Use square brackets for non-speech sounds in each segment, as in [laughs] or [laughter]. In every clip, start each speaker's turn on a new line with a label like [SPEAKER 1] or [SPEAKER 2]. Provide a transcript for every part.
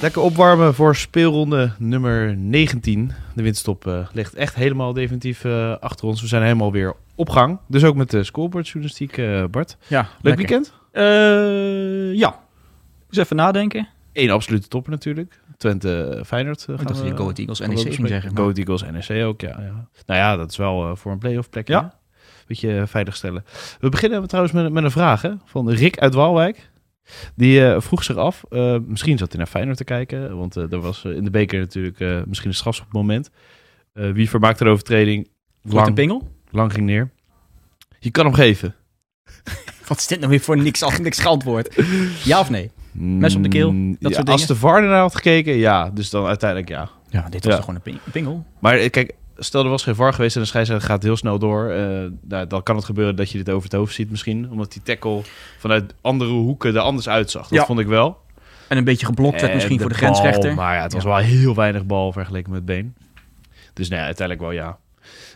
[SPEAKER 1] Lekker opwarmen voor speelronde nummer 19. De windstop uh, ligt echt helemaal definitief uh, achter ons. We zijn helemaal weer op gang. Dus ook met de scorebordjournalistiek, uh, Bart.
[SPEAKER 2] Ja,
[SPEAKER 1] Leuk
[SPEAKER 2] lekker.
[SPEAKER 1] weekend?
[SPEAKER 2] ja. Eens even nadenken.
[SPEAKER 1] Eén absolute topper natuurlijk. Twente Feyenoord.
[SPEAKER 2] Uh, dat je Go Eagles NEC ging zeggen.
[SPEAKER 1] Go Eagles NEC ook, ja, ja. Nou ja, dat is wel voor een play-off plekje.
[SPEAKER 2] Ja.
[SPEAKER 1] Beetje veilig stellen. We beginnen trouwens met, met een vraag hè, van Rick uit Waalwijk. Die uh, vroeg zich af, uh, misschien zat hij naar Feyenoord te kijken, want uh, er was in de beker natuurlijk misschien een strafschopmoment. wie vermaakte de overtreding?
[SPEAKER 2] Lang, pingel?
[SPEAKER 1] Lang ging neer. Je kan hem geven. [laughs]
[SPEAKER 2] Wat is dit nou weer voor niks, niks geantwoord? Ja of nee? Mes op de keel? Dat
[SPEAKER 1] ja,
[SPEAKER 2] soort
[SPEAKER 1] als de VAR ernaar had gekeken, ja. Dus dan uiteindelijk ja.
[SPEAKER 2] Ja, dit was ja. gewoon een pingel.
[SPEAKER 1] Maar kijk, stel er was geen VAR geweest en de scheidsrechter gaat heel snel door. Uh, nou, dan kan het gebeuren dat je dit over het hoofd ziet misschien. Omdat die tackle vanuit andere hoeken er anders uitzag. Dat
[SPEAKER 2] ja.
[SPEAKER 1] vond ik wel.
[SPEAKER 2] En een beetje geblokt werd misschien
[SPEAKER 1] de
[SPEAKER 2] voor de
[SPEAKER 1] bal,
[SPEAKER 2] grensrechter.
[SPEAKER 1] Maar ja, het was ja. wel heel weinig bal vergeleken met been. Dus nou ja, uiteindelijk wel ja.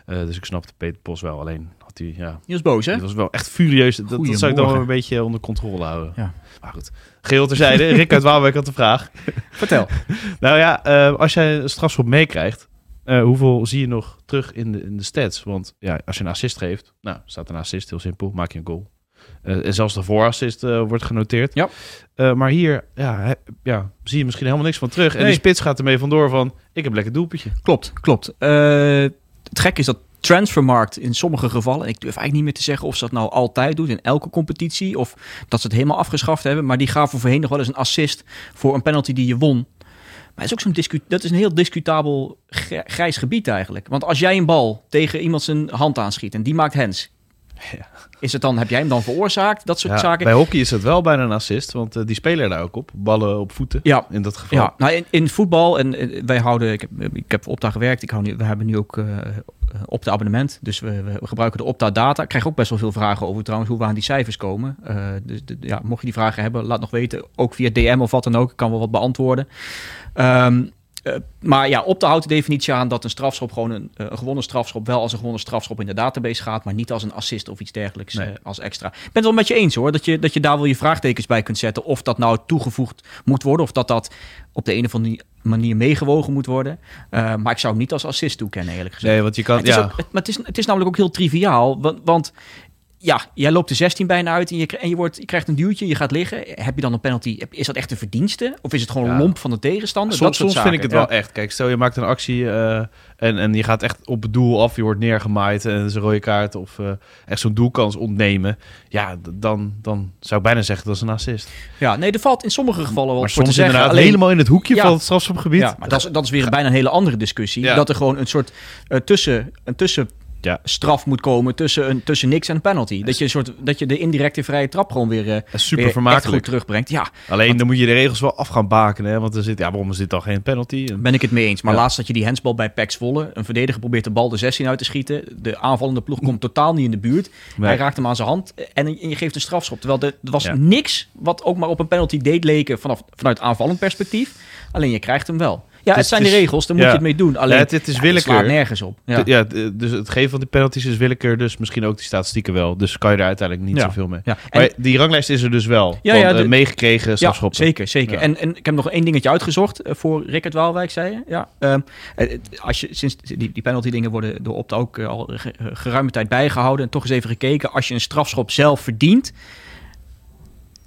[SPEAKER 1] Uh, dus ik snapte Peter Bos wel. Alleen had hij, ja...
[SPEAKER 2] Die was boos, hè?
[SPEAKER 1] Die was wel echt furieus. Dat, dat zou ik dan wel een beetje onder controle houden.
[SPEAKER 2] Ja.
[SPEAKER 1] Maar goed. Geheel terzijde. Rick uit Waalwijk had de vraag. [laughs]
[SPEAKER 2] Vertel. [laughs]
[SPEAKER 1] nou ja, uh, als jij een strafschop meekrijgt, uh, hoeveel zie je nog terug in de, in de stats? Want ja, als je een assist geeft, nou, staat een assist, heel simpel, maak je een goal. Uh, en zelfs de voorassist uh, wordt genoteerd.
[SPEAKER 2] Ja.
[SPEAKER 1] Uh, maar hier ja, he, ja, zie je misschien helemaal niks van terug. En nee. die spits gaat ermee vandoor van, ik heb lekker doelpuntje.
[SPEAKER 2] Klopt, klopt. het gek is dat transfermarkt in sommige gevallen, ik durf eigenlijk niet meer te zeggen of ze dat nou altijd doet in elke competitie of dat ze het helemaal afgeschaft hebben, maar die gaven voorheen nog wel eens een assist voor een penalty die je won. Is ook zo'n dat is een heel discutabel grijs gebied eigenlijk. Want als jij een bal tegen iemand zijn hand aanschiet en die maakt hens, [laughs]
[SPEAKER 1] ja.
[SPEAKER 2] is het dan, heb jij hem dan veroorzaakt? Dat soort
[SPEAKER 1] ja,
[SPEAKER 2] zaken.
[SPEAKER 1] Bij hockey is het wel bijna een assist, want uh, die spelen daar ook op. Ballen op voeten,
[SPEAKER 2] ja.
[SPEAKER 1] in dat geval.
[SPEAKER 2] Ja, nou in, in voetbal, en wij houden, ik heb, ik heb op Opta gewerkt, ik hou nu, we hebben nu ook uh, op de abonnement, dus we, we, gebruiken de Opta data. Ik krijg ook best wel veel vragen over trouwens hoe we aan die cijfers komen. dus de, ja, mocht je die vragen hebben, laat nog weten, ook via DM of wat dan ook, ik kan wel wat beantwoorden. Um, uh, maar ja, op te houden de definitie aan dat een strafschop gewoon een, uh, een gewonnen strafschop wel als een gewonnen strafschop in de database gaat, maar niet als een assist of iets dergelijks nee. uh, als extra. Ik ben het wel met je eens hoor, dat je, dat je daar wel je vraagtekens bij kunt zetten of dat nou toegevoegd moet worden of dat dat op de een of andere manier meegewogen moet worden. Maar ik zou hem niet als assist toekennen eerlijk gezegd.
[SPEAKER 1] Nee, want je kan...
[SPEAKER 2] Het is,
[SPEAKER 1] ja.
[SPEAKER 2] ook, het, maar het is, het is namelijk ook heel triviaal, want... want ja, jij loopt de 16 bijna uit en je, en je, wordt, je krijgt een duwtje, je gaat liggen. Heb je dan een penalty? Is dat echt een verdienste? Of is het gewoon ja. lomp van de tegenstander?
[SPEAKER 1] Soms,
[SPEAKER 2] dat
[SPEAKER 1] vind ik het
[SPEAKER 2] ja.
[SPEAKER 1] wel echt. Kijk, stel je maakt een actie uh, en, en je gaat echt op het doel af. Je wordt neergemaaid en is een rode kaart of uh, echt zo'n doelkans ontnemen. Ja, dan, dan zou ik bijna zeggen dat is een assist.
[SPEAKER 2] Ja, nee, er valt in sommige gevallen wel
[SPEAKER 1] maar
[SPEAKER 2] voor
[SPEAKER 1] soms
[SPEAKER 2] te zeggen.
[SPEAKER 1] inderdaad
[SPEAKER 2] Alleen,
[SPEAKER 1] helemaal in het hoekje ja, van het strafschopgebied.
[SPEAKER 2] Ja, maar dat is, dat is weer bijna een hele andere discussie. Dat er gewoon een soort uh, tussen... Een tussen
[SPEAKER 1] ja.
[SPEAKER 2] straf moet komen tussen, een, tussen niks en een penalty. Dat je, een soort, dat je de indirecte vrije trap gewoon weer, uh,
[SPEAKER 1] super
[SPEAKER 2] weer goed terugbrengt. Ja,
[SPEAKER 1] Alleen want, dan moet je de regels wel af gaan bakenen. Hè? Want er zit, ja, waarom is dit dan geen penalty? En...
[SPEAKER 2] Ben ik het mee eens. Maar ja. laatst had je die handsbal bij Pax Volle. Een verdediger probeert de bal de 16 uit te schieten. De aanvallende ploeg komt totaal niet in de buurt. Nee. Hij raakt hem aan zijn hand en, en je geeft een strafschop. Terwijl er, er was ja. niks wat ook maar op een penalty deed leken vanaf, vanuit aanvallend perspectief. Alleen je krijgt hem wel. Ja, het zijn de regels, daar moet je het mee doen. Alleen,
[SPEAKER 1] ja, het, is willekeur.
[SPEAKER 2] Het nergens op.
[SPEAKER 1] Ja. ja, dus het geven van die penalties is willekeur, dus misschien ook die statistieken wel. Dus kan je daar uiteindelijk niet zoveel mee.
[SPEAKER 2] Ja.
[SPEAKER 1] Maar die ranglijst is er dus wel.
[SPEAKER 2] Ja,
[SPEAKER 1] uh, meegekregen strafschoppen.
[SPEAKER 2] Ja, zeker, zeker. En, en ik heb nog één dingetje uitgezocht uh, voor Rickert Waalwijk, zei je. Ja. Um, als je, sinds die, die penalty dingen worden door Opta ook al geruime tijd bijgehouden. En toch eens even gekeken. Als je een strafschop zelf verdient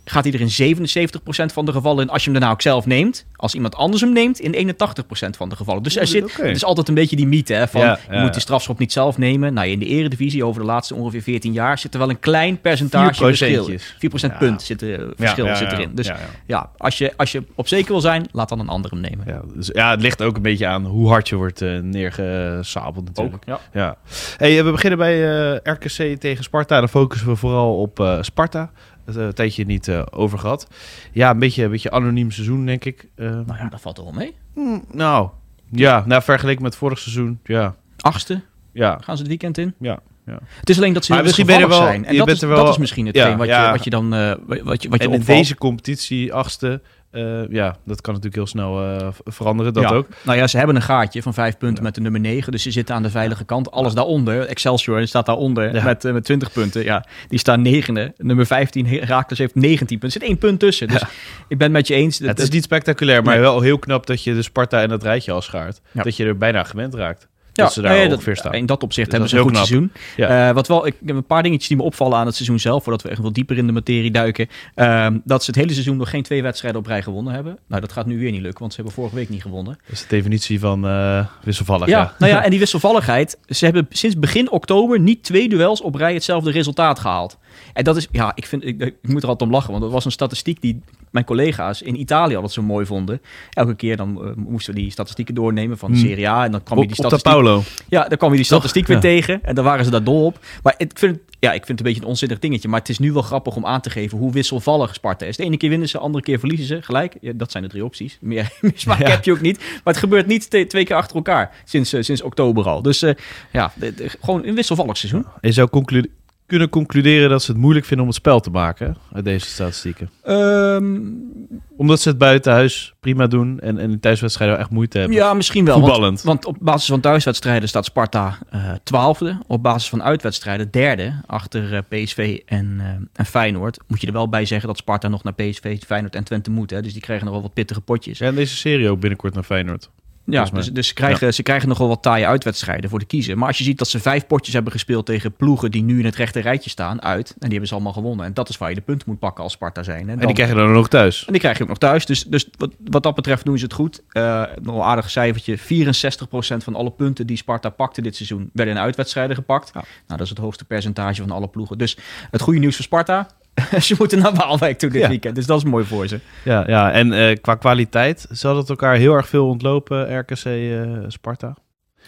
[SPEAKER 2] gaat hij er in 77% van de gevallen in als je hem daarna ook zelf neemt. Als iemand anders hem neemt, in 81% van de gevallen. Dus er zit, okay. het is altijd een beetje die mythe hè, van
[SPEAKER 1] ja,
[SPEAKER 2] je moet die strafschop niet zelf nemen. Nou, in de eredivisie over de laatste ongeveer 14 jaar zit er wel een klein percentage verschil. 4% ja. punt zit er, verschil ja, zit erin. Dus ja, als, je, als je op zeker wil zijn, laat dan een ander hem nemen.
[SPEAKER 1] Ja, dus, ja, het ligt ook een beetje aan hoe hard je wordt uh, neergesabeld natuurlijk.
[SPEAKER 2] Ook,
[SPEAKER 1] ja. Hey, we beginnen bij uh, RKC tegen Sparta. Dan focussen we vooral op uh, Sparta een uh, tijdje niet uh, over gehad. Ja, een beetje, een beetje anoniem seizoen, denk ik. Uh,
[SPEAKER 2] nou ja, dat valt er wel mee.
[SPEAKER 1] Mm, nou, Ja, nou vergeleken met vorig seizoen, ja.
[SPEAKER 2] Achtste
[SPEAKER 1] Ja,
[SPEAKER 2] gaan ze het weekend in.
[SPEAKER 1] ja, ja.
[SPEAKER 2] Het is alleen dat ze heel
[SPEAKER 1] misschien ben je wel-
[SPEAKER 2] zijn. En
[SPEAKER 1] je
[SPEAKER 2] dat
[SPEAKER 1] bent
[SPEAKER 2] is,
[SPEAKER 1] er wel-
[SPEAKER 2] dat is misschien hetgeen
[SPEAKER 1] Ja,
[SPEAKER 2] wat,
[SPEAKER 1] ja.
[SPEAKER 2] Je, wat je dan eh, wat je, wat je
[SPEAKER 1] en in deze competitie, achtste, eh, ja, dat kan natuurlijk heel snel eh, veranderen, dat
[SPEAKER 2] Ja.
[SPEAKER 1] ook.
[SPEAKER 2] Nou ja, ze hebben een gaatje van vijf punten met de nummer 9. Dus ze zitten aan de veilige kant. Alles daaronder, Excelsior staat daaronder
[SPEAKER 1] Ja.
[SPEAKER 2] met, eh, met 20 punten. Ja, die staan negende. Nummer 15, Herakles heeft 19 punten. Er zit één punt tussen. Dus ik ben het met je eens.
[SPEAKER 1] het is niet spectaculair, maar wel heel knap dat je de Sparta en dat rijtje al schaart. Dat je er bijna gewend raakt. Dat ze daar
[SPEAKER 2] nee,
[SPEAKER 1] ongeveer staan.
[SPEAKER 2] In dat opzicht
[SPEAKER 1] Dus
[SPEAKER 2] hebben ze een goed seizoen.
[SPEAKER 1] Ja.
[SPEAKER 2] Eh, wat wel, ik heb een paar dingetjes die me opvallen aan het seizoen zelf, voordat we echt wat dieper in de materie duiken. Ehm, dat ze het hele seizoen nog geen twee wedstrijden op rij gewonnen hebben. Nou, dat gaat nu weer niet lukken, want ze hebben vorige week niet gewonnen.
[SPEAKER 1] Dat is de definitie van eh, wisselvallig.
[SPEAKER 2] Ja,
[SPEAKER 1] Ja,
[SPEAKER 2] nou ja, en die [laughs] wisselvalligheid. Ze hebben sinds begin oktober niet twee duels op rij hetzelfde resultaat gehaald. En dat is, ja, ik, vind, ik, ik moet er altijd om lachen, want dat was een statistiek die mijn collega's in Italië altijd zo mooi vonden. Elke keer dan eh, moesten we die statistieken doornemen van de
[SPEAKER 1] Hmm.
[SPEAKER 2] Serie A en dan kwam je die statistiek
[SPEAKER 1] Paulo.
[SPEAKER 2] ja, dan kwam je die
[SPEAKER 1] Toch?
[SPEAKER 2] statistiek weer
[SPEAKER 1] Ja.
[SPEAKER 2] tegen en dan waren ze daar dol op. Maar ik vind, ja, ik vind het een beetje een onzinnig dingetje. Maar het is nu wel grappig om aan te geven hoe wisselvallig Sparta is. De ene keer winnen ze, de andere keer verliezen ze. Gelijk, ja, dat zijn de drie opties. Meer, [laughs] smaak
[SPEAKER 1] Ja.
[SPEAKER 2] heb je ook niet. Maar het gebeurt niet twee keer achter elkaar sinds, eh, sinds oktober al. Dus eh, ja, de- de- gewoon een wisselvallig seizoen.
[SPEAKER 1] Je zou conclu- kunnen concluderen dat ze het moeilijk vinden om het spel te maken uit deze statistieken.
[SPEAKER 2] Ehm,
[SPEAKER 1] Omdat ze het buitenhuis prima doen en, en in thuiswedstrijden echt moeite hebben.
[SPEAKER 2] ja, misschien wel. Want, want op basis van thuiswedstrijden staat Sparta eh, twaalfde. op basis van uitwedstrijden derde. Achter eh, PSV en, eh, en Feyenoord. Moet je er wel bij zeggen dat Sparta nog naar PSV, Feyenoord en Twente moet. Hè? Dus die krijgen nog wel wat pittige potjes.
[SPEAKER 1] Ja, en deze serie ook binnenkort naar Feyenoord.
[SPEAKER 2] Ja, dus, dus ze, krijgen, ze krijgen nog wel wat taaie uitwedstrijden voor de kiezen. Maar als je ziet dat ze vijf potjes hebben gespeeld tegen ploegen die nu in het rechte rijtje staan, uit. En die hebben ze allemaal gewonnen. En dat is waar je de punten moet pakken als Sparta zijn. En,
[SPEAKER 1] En die krijgen dan nog thuis.
[SPEAKER 2] en die krijg je ook nog thuis. Dus, dus wat, wat dat betreft doen ze het goed. Eh nog een aardig cijfertje. 64% van alle punten die Sparta pakte dit seizoen werden in uitwedstrijden gepakt.
[SPEAKER 1] Ja.
[SPEAKER 2] Nou, dat is het hoogste percentage van alle ploegen. Dus het goede nieuws voor Sparta. [laughs] ze moeten naar Waalwijk toe dit
[SPEAKER 1] Ja.
[SPEAKER 2] weekend. Dus dat is mooi voor ze.
[SPEAKER 1] Ja, ja. en eh, qua kwaliteit zal het elkaar heel erg veel ontlopen, RKC eh, Sparta.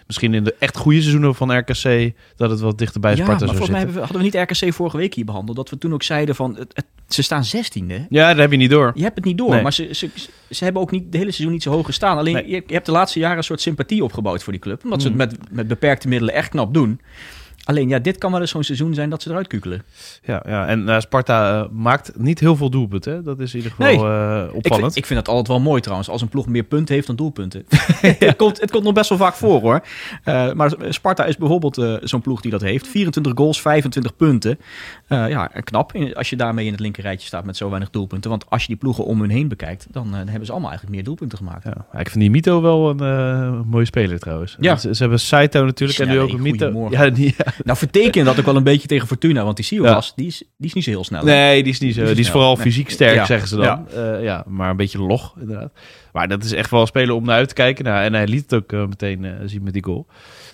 [SPEAKER 1] Misschien in de echt goede seizoenen van RKC dat het wat dichter bij
[SPEAKER 2] ja,
[SPEAKER 1] Sparta
[SPEAKER 2] maar
[SPEAKER 1] zou
[SPEAKER 2] volgens mij we, hadden we niet RKC vorige week hier behandeld. Dat we toen ook zeiden van, het, het- ze staan zestiende.
[SPEAKER 1] Ja, dat heb je niet door.
[SPEAKER 2] Je hebt het niet door,
[SPEAKER 1] Nee.
[SPEAKER 2] maar ze, ze, ze hebben ook niet de hele seizoen niet zo hoog gestaan. Alleen
[SPEAKER 1] Nee.
[SPEAKER 2] je, je hebt de laatste jaren een soort sympathie opgebouwd voor die club. Omdat ze
[SPEAKER 1] Mhm.
[SPEAKER 2] het met, met beperkte middelen echt knap doen. Alleen ja, dit kan wel eens zo'n seizoen zijn dat ze eruit kukelen.
[SPEAKER 1] Ja, ja. en eh, Sparta eh, maakt niet heel veel doelpunten. hè. Dat is in ieder geval
[SPEAKER 2] Nee.
[SPEAKER 1] eh,
[SPEAKER 2] Ik
[SPEAKER 1] opvallend.
[SPEAKER 2] vind, ik vind dat altijd wel mooi trouwens, als een ploeg meer punten heeft dan doelpunten. [laughs] [laughs] het, komt, het komt nog best wel vaak voor hoor. Maar Sparta is bijvoorbeeld zo'n ploeg die dat heeft. 24 goals, 25 punten. Ja, knap als je daarmee in het linkerrijtje staat met zo weinig doelpunten. Want als je die ploegen om hun heen bekijkt, dan hebben ze allemaal eigenlijk meer doelpunten gemaakt.
[SPEAKER 1] Ja, ik vind die Mito wel een mooie speler trouwens.
[SPEAKER 2] Ja.
[SPEAKER 1] Ze, ze hebben Saito natuurlijk en nu ook een Mito. Ja, die, ja. [laughs]
[SPEAKER 2] Nou, vertekenen dat ook wel een beetje tegen Fortuna. Want die Silas, die, is, die is niet zo heel snel.
[SPEAKER 1] Nee, die is niet zo.
[SPEAKER 2] Die is
[SPEAKER 1] Die is
[SPEAKER 2] snel.
[SPEAKER 1] vooral
[SPEAKER 2] Nee.
[SPEAKER 1] fysiek sterk,
[SPEAKER 2] Ja.
[SPEAKER 1] zeggen ze dan. Ja. ja, maar een beetje log, inderdaad. Maar dat is echt wel een speler om naar uit te kijken. Nou, en hij liet het ook eh, meteen eh, zien met die goal.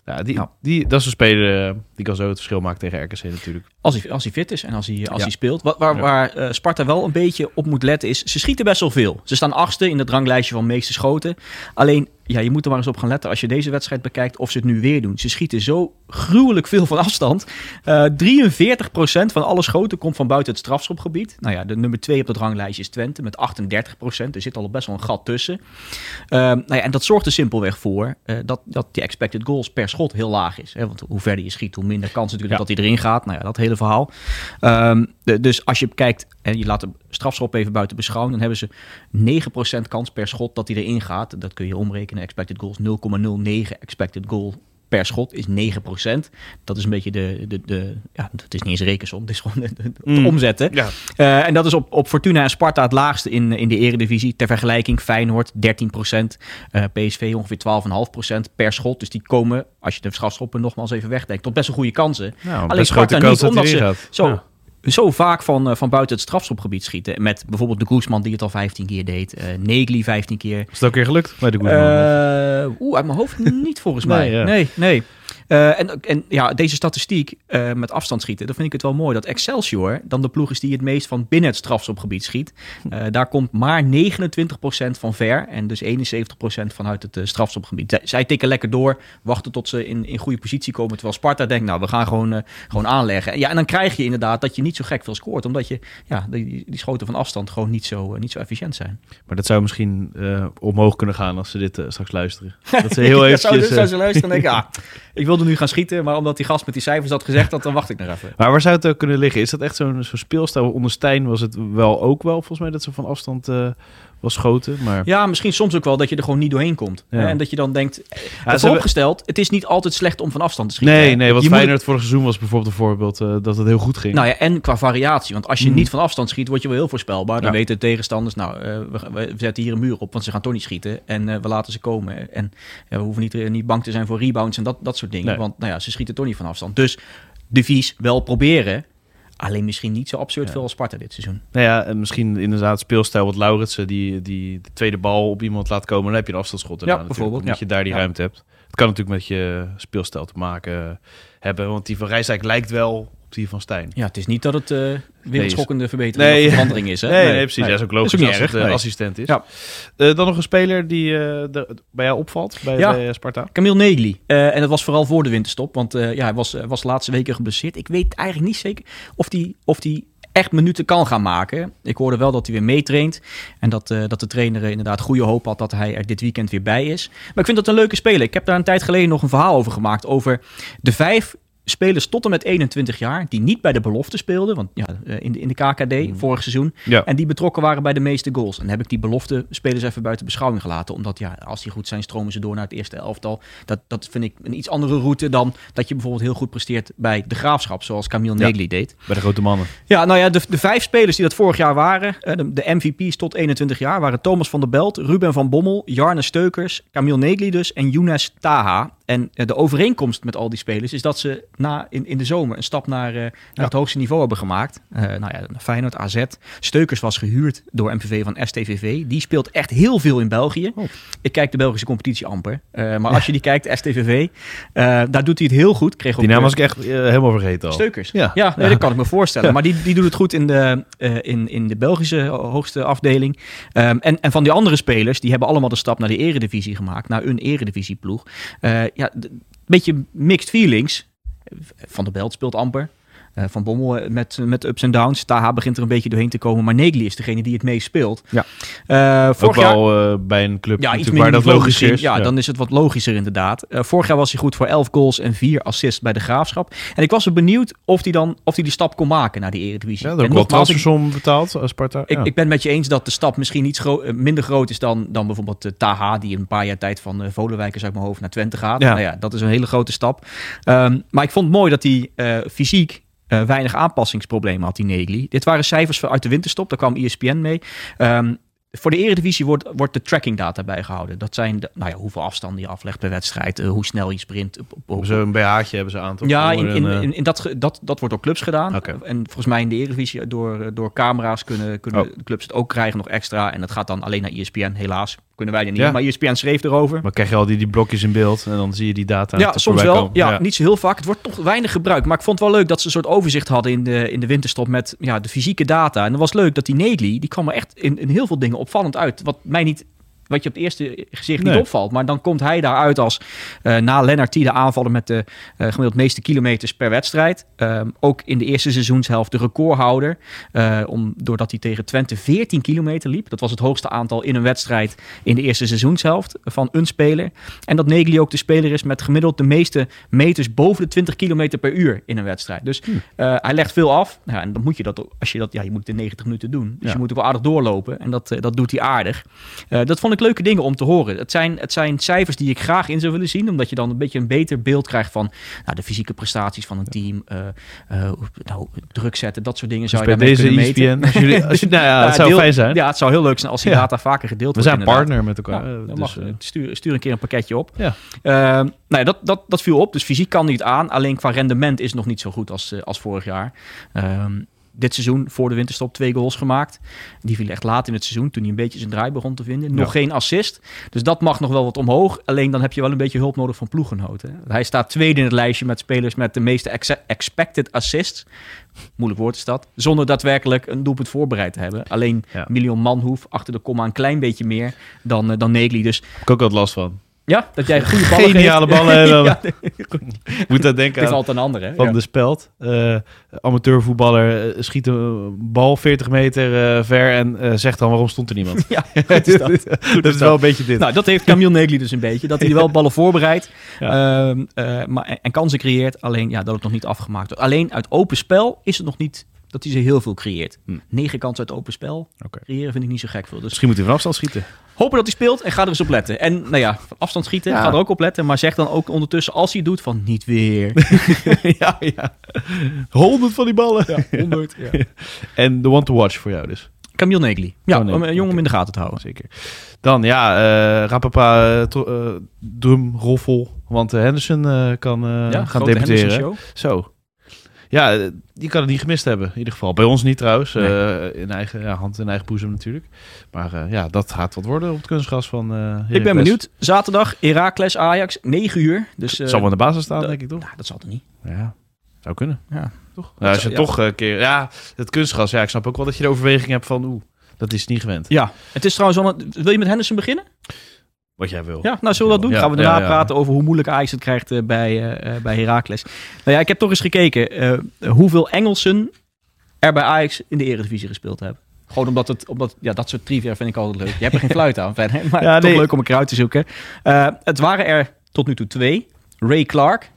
[SPEAKER 1] Nou, die,
[SPEAKER 2] Nou.
[SPEAKER 1] Die, dat is een speler eh, die kan zo het verschil maken tegen RKC natuurlijk.
[SPEAKER 2] Als hij, als hij fit is en als hij, als hij speelt. Wat, waar waar eh, Sparta wel een beetje op moet letten is... Ze schieten best wel veel. Ze staan achtste in het ranglijstje van meeste schoten. Alleen, ja, je moet er maar eens op gaan letten als je deze wedstrijd bekijkt... of ze het nu weer doen. Ze schieten zo gruwelijk veel van afstand. Eh 43% van alle schoten komt van buiten het strafschopgebied. Nou ja, de nummer 2 op dat ranglijstje is Twente met 38%. Er zit al best wel een gat tussen. Ehm, nou ja, en dat zorgt er simpelweg voor eh, dat, dat die expected goals per schot heel laag is. Hè? Want hoe verder je schiet, hoe minder kans natuurlijk
[SPEAKER 1] Ja.
[SPEAKER 2] dat hij erin gaat. Nou ja, dat hele verhaal. Ehm, de- dus als je kijkt en je laat de strafschop even buiten beschouwen, dan hebben ze 9% kans per schot dat hij erin gaat. Dat kun je omrekenen. Expected goals 0,09 expected goal per schot is 9%. Dat is een beetje de, de, de ja, het is niet eens een rekensom, het is gewoon de, de- de
[SPEAKER 1] Mm.
[SPEAKER 2] omzetten.
[SPEAKER 1] Ja.
[SPEAKER 2] Eh, en dat is op, op Fortuna en Sparta het laagste in, in de eredivisie. Ter vergelijking Feyenoord 13%, eh, PSV ongeveer 12,5% per schot. Dus die komen, als je de strafschoppen nogmaals even wegdenkt, tot best wel goede kansen.
[SPEAKER 1] Nou,
[SPEAKER 2] Alleen Sparta niet, omdat
[SPEAKER 1] gaat.
[SPEAKER 2] Zo,
[SPEAKER 1] Ja.
[SPEAKER 2] Zo vaak van, eh, van buiten het strafschopgebied schieten. Met bijvoorbeeld de Guzman die het al 15 keer deed. eh Negli 15 keer.
[SPEAKER 1] Is het ook weer gelukt bij de Guzman?
[SPEAKER 2] Eh, Oeh, uit mijn hoofd niet volgens mij.
[SPEAKER 1] Ja.
[SPEAKER 2] Nee, nee. Eh, en, en ja, deze statistiek eh, met afstand schieten, dan vind ik het wel mooi dat Excelsior dan de ploeg is die het meest van binnen het strafschopgebied schiet. Eh, daar komt maar 29% van ver en dus 71% vanuit het strafschopgebied. Zij- Zij tikken lekker door, wachten tot ze in, in goede positie komen, terwijl Sparta denkt, nou, we gaan gewoon, gewoon aanleggen. Ja, en dan krijg je inderdaad dat je niet zo gek veel scoort, omdat je, ja, die, die schoten van afstand gewoon niet zo, niet zo efficiënt zijn.
[SPEAKER 1] Maar dat zou misschien omhoog kunnen gaan als ze dit straks luisteren. Dat ze [laughs] heel
[SPEAKER 2] zou,
[SPEAKER 1] eventjes...
[SPEAKER 2] zou
[SPEAKER 1] eh,
[SPEAKER 2] ze luisteren en denken, ah, [laughs] ik wilde nu gaan schieten, maar omdat die gast met die cijfers dat gezegd had, dan wacht ik nog even.
[SPEAKER 1] Maar waar zou het ook kunnen liggen? Is dat echt zo'n zo'n speelstijl? Onder Stijn was het wel ook wel, volgens mij, dat ze van afstand eh was schoten. Maar
[SPEAKER 2] Ja, misschien soms ook wel dat je er gewoon niet doorheen komt.
[SPEAKER 1] Ja.
[SPEAKER 2] Hè? En dat je dan denkt,
[SPEAKER 1] Ja,
[SPEAKER 2] ja,
[SPEAKER 1] ze hebben-
[SPEAKER 2] het is niet altijd slecht om van afstand te schieten.
[SPEAKER 1] nee,
[SPEAKER 2] hè.
[SPEAKER 1] nee, wat
[SPEAKER 2] Je moet-
[SPEAKER 1] Feyenoord vorig seizoen was bijvoorbeeld een voorbeeld eh, dat het heel goed ging.
[SPEAKER 2] Nou ja, en qua variatie. Want als je
[SPEAKER 1] Mm.
[SPEAKER 2] niet van afstand schiet, word je wel heel voorspelbaar. Dan
[SPEAKER 1] Ja.
[SPEAKER 2] weten de tegenstanders, nou, eh, we, we zetten hier een muur op, want ze gaan toch niet schieten. En eh, we laten ze komen. En we hoeven niet, eh, niet bang te zijn voor rebounds en dat, dat soort dingen.
[SPEAKER 1] Nee.
[SPEAKER 2] Want nou ja, ze schieten toch niet van afstand. Dus de vies wel proberen. Alleen misschien niet zo absurd
[SPEAKER 1] Ja.
[SPEAKER 2] veel als Sparta dit seizoen.
[SPEAKER 1] Nou ja, en misschien inderdaad speelstijl wat Lauritsen, die, die de tweede bal op iemand laat komen. Dan heb je een afstandsschot
[SPEAKER 2] Ja, bijvoorbeeld,
[SPEAKER 1] Omdat je daar die ruimte hebt. Het kan natuurlijk met je speelstijl te maken hebben. Want die van Rijsdijk lijkt wel van Stijn.
[SPEAKER 2] Ja, het is niet dat het eh wereldschokkende verbetering
[SPEAKER 1] Nee.
[SPEAKER 2] of verandering is. Hè?
[SPEAKER 1] Nee, nee, precies. Ja, is ook logisch
[SPEAKER 2] Is ook
[SPEAKER 1] als
[SPEAKER 2] erg,
[SPEAKER 1] het eh, assistent is.
[SPEAKER 2] Ja.
[SPEAKER 1] Eh, dan nog een speler die de- bij jou opvalt, bij,
[SPEAKER 2] Ja.
[SPEAKER 1] bij, Sparta.
[SPEAKER 2] Camille Negli. En dat was vooral voor de winterstop. Want ja, hij was, was de laatste weken geblesseerd. Ik weet eigenlijk niet zeker of die, of die echt minuten kan gaan maken. Ik hoorde wel dat hij weer meetraint. En dat, dat de trainer inderdaad goede hoop had dat hij er dit weekend weer bij is. Maar ik vind dat een leuke speler. Ik heb daar een tijd geleden nog een verhaal over gemaakt. Over de vijf spelers tot en met 21 jaar. Die niet bij de belofte speelden. Want ja, eh, in de, in de KKD vorig seizoen.
[SPEAKER 1] Ja.
[SPEAKER 2] En die betrokken waren bij de meeste goals. En dan heb ik die belofte spelers even buiten beschouwing gelaten. Omdat ja, als die goed zijn, stromen ze door naar het eerste elftal. Dat, dat vind ik een iets andere route dan dat je bijvoorbeeld heel goed presteert bij de graafschap. Zoals Camille
[SPEAKER 1] Ja.
[SPEAKER 2] Negli deed.
[SPEAKER 1] Bij de grote mannen.
[SPEAKER 2] Ja, nou ja, de, de vijf spelers die dat vorig jaar waren, eh, de, de MVP's tot 21 jaar, waren Thomas van der Belt, Ruben van Bommel, Jarne Steukers, Camille Negli dus en Younes Taha. En eh, de overeenkomst met al die spelers is dat ze na, in, in de zomer een stap naar, eh, naar het hoogste niveau hebben gemaakt. Eh, nou ja, Feyenoord, AZ. Steukers was gehuurd door MVV van STVV. Die speelt echt heel veel in België.
[SPEAKER 1] Oh.
[SPEAKER 2] Ik kijk de Belgische competitie amper. Maar als je die kijkt, STVV, daar doet hij het heel goed. Kreeg
[SPEAKER 1] Die naam was ik echt helemaal vergeten al.
[SPEAKER 2] Steukers.
[SPEAKER 1] Ja.
[SPEAKER 2] Ja, nee, dat kan ik me voorstellen. Maar die, die doet het goed in de, in, in de Belgische hoogste afdeling. Ehm, en, en van die andere spelers, die hebben allemaal de stap naar de eredivisie gemaakt. Naar een eredivisieploeg. Ja, een beetje mixed feelings. Van der Belt speelt amper. Eh, van Bommel eh, met, met ups en downs. Taha begint er een beetje doorheen te komen. Maar Negli is degene die het meest speelt.
[SPEAKER 1] Ja.
[SPEAKER 2] Eh,
[SPEAKER 1] Ook
[SPEAKER 2] vorig jaar,
[SPEAKER 1] wel eh, bij een club
[SPEAKER 2] ja, iets
[SPEAKER 1] waar dat logisch is.
[SPEAKER 2] Ja, dan is het wat logischer inderdaad. Eh, vorig jaar was hij goed voor 11 goals en 4 assists bij de Graafschap. En ik was er benieuwd of hij dan of hij die stap kon maken naar die Eredivisie.
[SPEAKER 1] Ja, er
[SPEAKER 2] En
[SPEAKER 1] ook wel
[SPEAKER 2] nogmaals, ik-
[SPEAKER 1] transfersom betaald, als Sparta.
[SPEAKER 2] ik,
[SPEAKER 1] ja.
[SPEAKER 2] ik ben het met je eens dat de stap misschien iets gro- minder groot is dan, dan bijvoorbeeld uh, Taha, die een paar jaar tijd van uh, Volenwijkers uit mijn hoofd naar Twente gaat.
[SPEAKER 1] Ja.
[SPEAKER 2] Nou ja, dat is een hele grote stap. Ehm, maar ik vond het mooi dat hij eh, fysiek eh, weinig aanpassingsproblemen had, die Negli. Dit waren cijfers uit de winterstop, daar kwam ESPN mee. Ehm, voor de Eredivisie wordt, wordt de tracking data bijgehouden. Dat zijn de, nou ja, hoeveel afstanden je aflegt per wedstrijd, uh, hoe snel je sprint. Op, op,
[SPEAKER 1] een BH'tje hebben ze aan, toch?
[SPEAKER 2] ja, in, in,
[SPEAKER 1] eh,
[SPEAKER 2] in, in dat, dat, dat wordt door clubs gedaan. En volgens mij in de Eredivisie door, door camera's kunnen, kunnen
[SPEAKER 1] Oh.
[SPEAKER 2] clubs het ook krijgen nog extra. En dat gaat dan alleen naar ESPN, helaas. Kunnen wij er niet.
[SPEAKER 1] Ja.
[SPEAKER 2] Maar ESPN schreef erover.
[SPEAKER 1] Maar krijg je al die, die blokjes in beeld en dan zie je die data
[SPEAKER 2] ja, soms wel. Ja, niet zo heel vaak. Het wordt toch weinig gebruikt. Maar ik vond het wel leuk dat ze een soort overzicht hadden in de, in de winterstop met ja, de fysieke data. En dat was leuk dat die Negli, die kwam er echt in, in heel veel dingen opvallend uit. Wat mij niet wat je op het eerste gezicht
[SPEAKER 1] Nee.
[SPEAKER 2] niet opvalt. Maar dan komt hij daaruit als eh, na Lennart de aanvaller met de eh, gemiddeld meeste kilometers per wedstrijd. Ehm, ook in de eerste seizoenshelft de recordhouder. Eh, om, doordat hij tegen Twente 14 kilometer liep. Dat was het hoogste aantal in een wedstrijd in de eerste seizoenshelft van een speler. En dat Negli ook de speler is met gemiddeld de meeste meters boven de 20 kilometer per uur in een wedstrijd. Dus eh, hij legt veel af. Ja, en dan moet je dat, als je dat, ja, je moet het in 90 minuten doen. Dus
[SPEAKER 1] Ja.
[SPEAKER 2] je moet ook wel aardig doorlopen. En dat, dat doet hij aardig. Dat vond ik leuke dingen om te horen. Het zijn, het zijn cijfers die ik graag in zou willen zien. Omdat je dan een beetje een beter beeld krijgt van nou, de fysieke prestaties van een team. eh, eh, nou, druk zetten, dat soort dingen
[SPEAKER 1] Dus
[SPEAKER 2] zou
[SPEAKER 1] bij
[SPEAKER 2] je daarmee
[SPEAKER 1] deze
[SPEAKER 2] kunnen meten.
[SPEAKER 1] ESPN, als jullie, als je, [laughs] nou ja, het zou
[SPEAKER 2] deel-
[SPEAKER 1] fijn zijn.
[SPEAKER 2] Ja, het zou heel leuk zijn als die
[SPEAKER 1] Ja.
[SPEAKER 2] data vaker gedeeld
[SPEAKER 1] We
[SPEAKER 2] wordt.
[SPEAKER 1] zijn
[SPEAKER 2] inderdaad.
[SPEAKER 1] partner met elkaar. Dus,
[SPEAKER 2] mag.
[SPEAKER 1] eh,
[SPEAKER 2] stuur, stuur een keer een pakketje op.
[SPEAKER 1] Ja.
[SPEAKER 2] Ehm, nou ja, dat, dat, dat viel op. Dus fysiek kan niet aan. Alleen qua rendement is het nog niet zo goed als, als vorig jaar. Ehm, dit seizoen voor de winterstop twee goals gemaakt. Die viel echt laat in het seizoen, toen hij een beetje zijn draai begon te vinden. Nog
[SPEAKER 1] Ja.
[SPEAKER 2] geen assist. Dus dat mag nog wel wat omhoog. Alleen dan heb je wel een beetje hulp nodig van ploeggenoten. Hij staat tweede in het lijstje met spelers met de meeste ex- expected assists. Moeilijk woord is dat. Zonder daadwerkelijk een doelpunt voorbereid te hebben. Alleen
[SPEAKER 1] Ja.
[SPEAKER 2] Milion Manhoef achter de komma een klein beetje meer dan, eh, dan Negli. Dus
[SPEAKER 1] Heb ik ook wat last van.
[SPEAKER 2] Ja, dat jij goede ballen
[SPEAKER 1] Geniale
[SPEAKER 2] geeft.
[SPEAKER 1] ballen. En [laughs] dan
[SPEAKER 2] ja,
[SPEAKER 1] moet dat
[SPEAKER 2] het
[SPEAKER 1] denken
[SPEAKER 2] is
[SPEAKER 1] aan
[SPEAKER 2] altijd een ander, hè?
[SPEAKER 1] Van
[SPEAKER 2] Ja.
[SPEAKER 1] de Speld. Eh, amateurvoetballer eh, schiet een bal 40 meter eh, ver en zegt dan waarom stond er niemand. [laughs] [laughs]
[SPEAKER 2] Ja, goed is dat.
[SPEAKER 1] dat is wel een beetje dit.
[SPEAKER 2] Nou, dat heeft Camille Negli dus een beetje. Dat hij wel ballen voorbereidt
[SPEAKER 1] Ja.
[SPEAKER 2] ehm, eh, maar, en, en kansen creëert. Alleen ja, dat het nog niet afgemaakt wordt. Alleen uit open spel is het nog niet dat hij ze heel veel creëert.
[SPEAKER 1] Hm.
[SPEAKER 2] Negen kansen uit open spel creëren vind ik niet zo gek veel. Dus
[SPEAKER 1] Misschien moet hij van afstand schieten.
[SPEAKER 2] Hopen dat hij speelt en ga er eens op letten. En nou ja, van afstand schieten,
[SPEAKER 1] Ja.
[SPEAKER 2] ga er ook op letten. Maar zeg dan ook ondertussen als hij het doet van niet weer. [laughs]
[SPEAKER 1] ja, ja. Honderd van die ballen.
[SPEAKER 2] Ja, 100. Ja. [laughs]
[SPEAKER 1] En de one to watch voor jou dus.
[SPEAKER 2] Camille Negli. Ja,
[SPEAKER 1] Oh, nee.
[SPEAKER 2] om een jongen om in de gaten te houden.
[SPEAKER 1] Zeker. Dan ja, eh Rapapa uh, drumroffel. Want eh, Henderson eh, kan eh, gaan debuteren. Zo. Ja, eh, die kan het niet gemist hebben. In ieder geval. Bij ons niet trouwens.
[SPEAKER 2] Nee.
[SPEAKER 1] Eh, in eigen ja, hand in eigen boezem natuurlijk. Maar eh, ja, dat gaat wat worden op het kunstgras van
[SPEAKER 2] Ik ben benieuwd. Zaterdag, Heracles Ajax, 9 uur. Dus,
[SPEAKER 1] Zal wel in de basis staan, denk ik toch?
[SPEAKER 2] nou, dat zal er niet.
[SPEAKER 1] Ja, zou kunnen.
[SPEAKER 2] Ja.
[SPEAKER 1] Toch? Nou, als je
[SPEAKER 2] ja.
[SPEAKER 1] toch een keer... Ja, het kunstgras. Ja, ik snap ook wel dat je de overweging hebt van... Oeh, dat is niet gewend.
[SPEAKER 2] Ja, het is trouwens wel een- Wil je met Henderson beginnen?
[SPEAKER 1] Wat jij wil.
[SPEAKER 2] Ja, nou zullen we dat doen?
[SPEAKER 1] Ja,
[SPEAKER 2] Gaan we daarna
[SPEAKER 1] ja, ja.
[SPEAKER 2] praten over hoe moeilijk Ajax het krijgt eh, bij, eh, eh, bij Heracles. Nou ja, ik heb toch eens gekeken eh, hoeveel Engelsen er bij Ajax in de Eredivisie gespeeld hebben. Gewoon omdat het, omdat, ja, dat soort trivia vind ik altijd leuk. Je hebt er geen fluit aan, hè? maar
[SPEAKER 1] Ja,
[SPEAKER 2] toch
[SPEAKER 1] nee.
[SPEAKER 2] leuk om een keer uit te zoeken. Eh, het waren er tot nu toe twee. Ray Clark,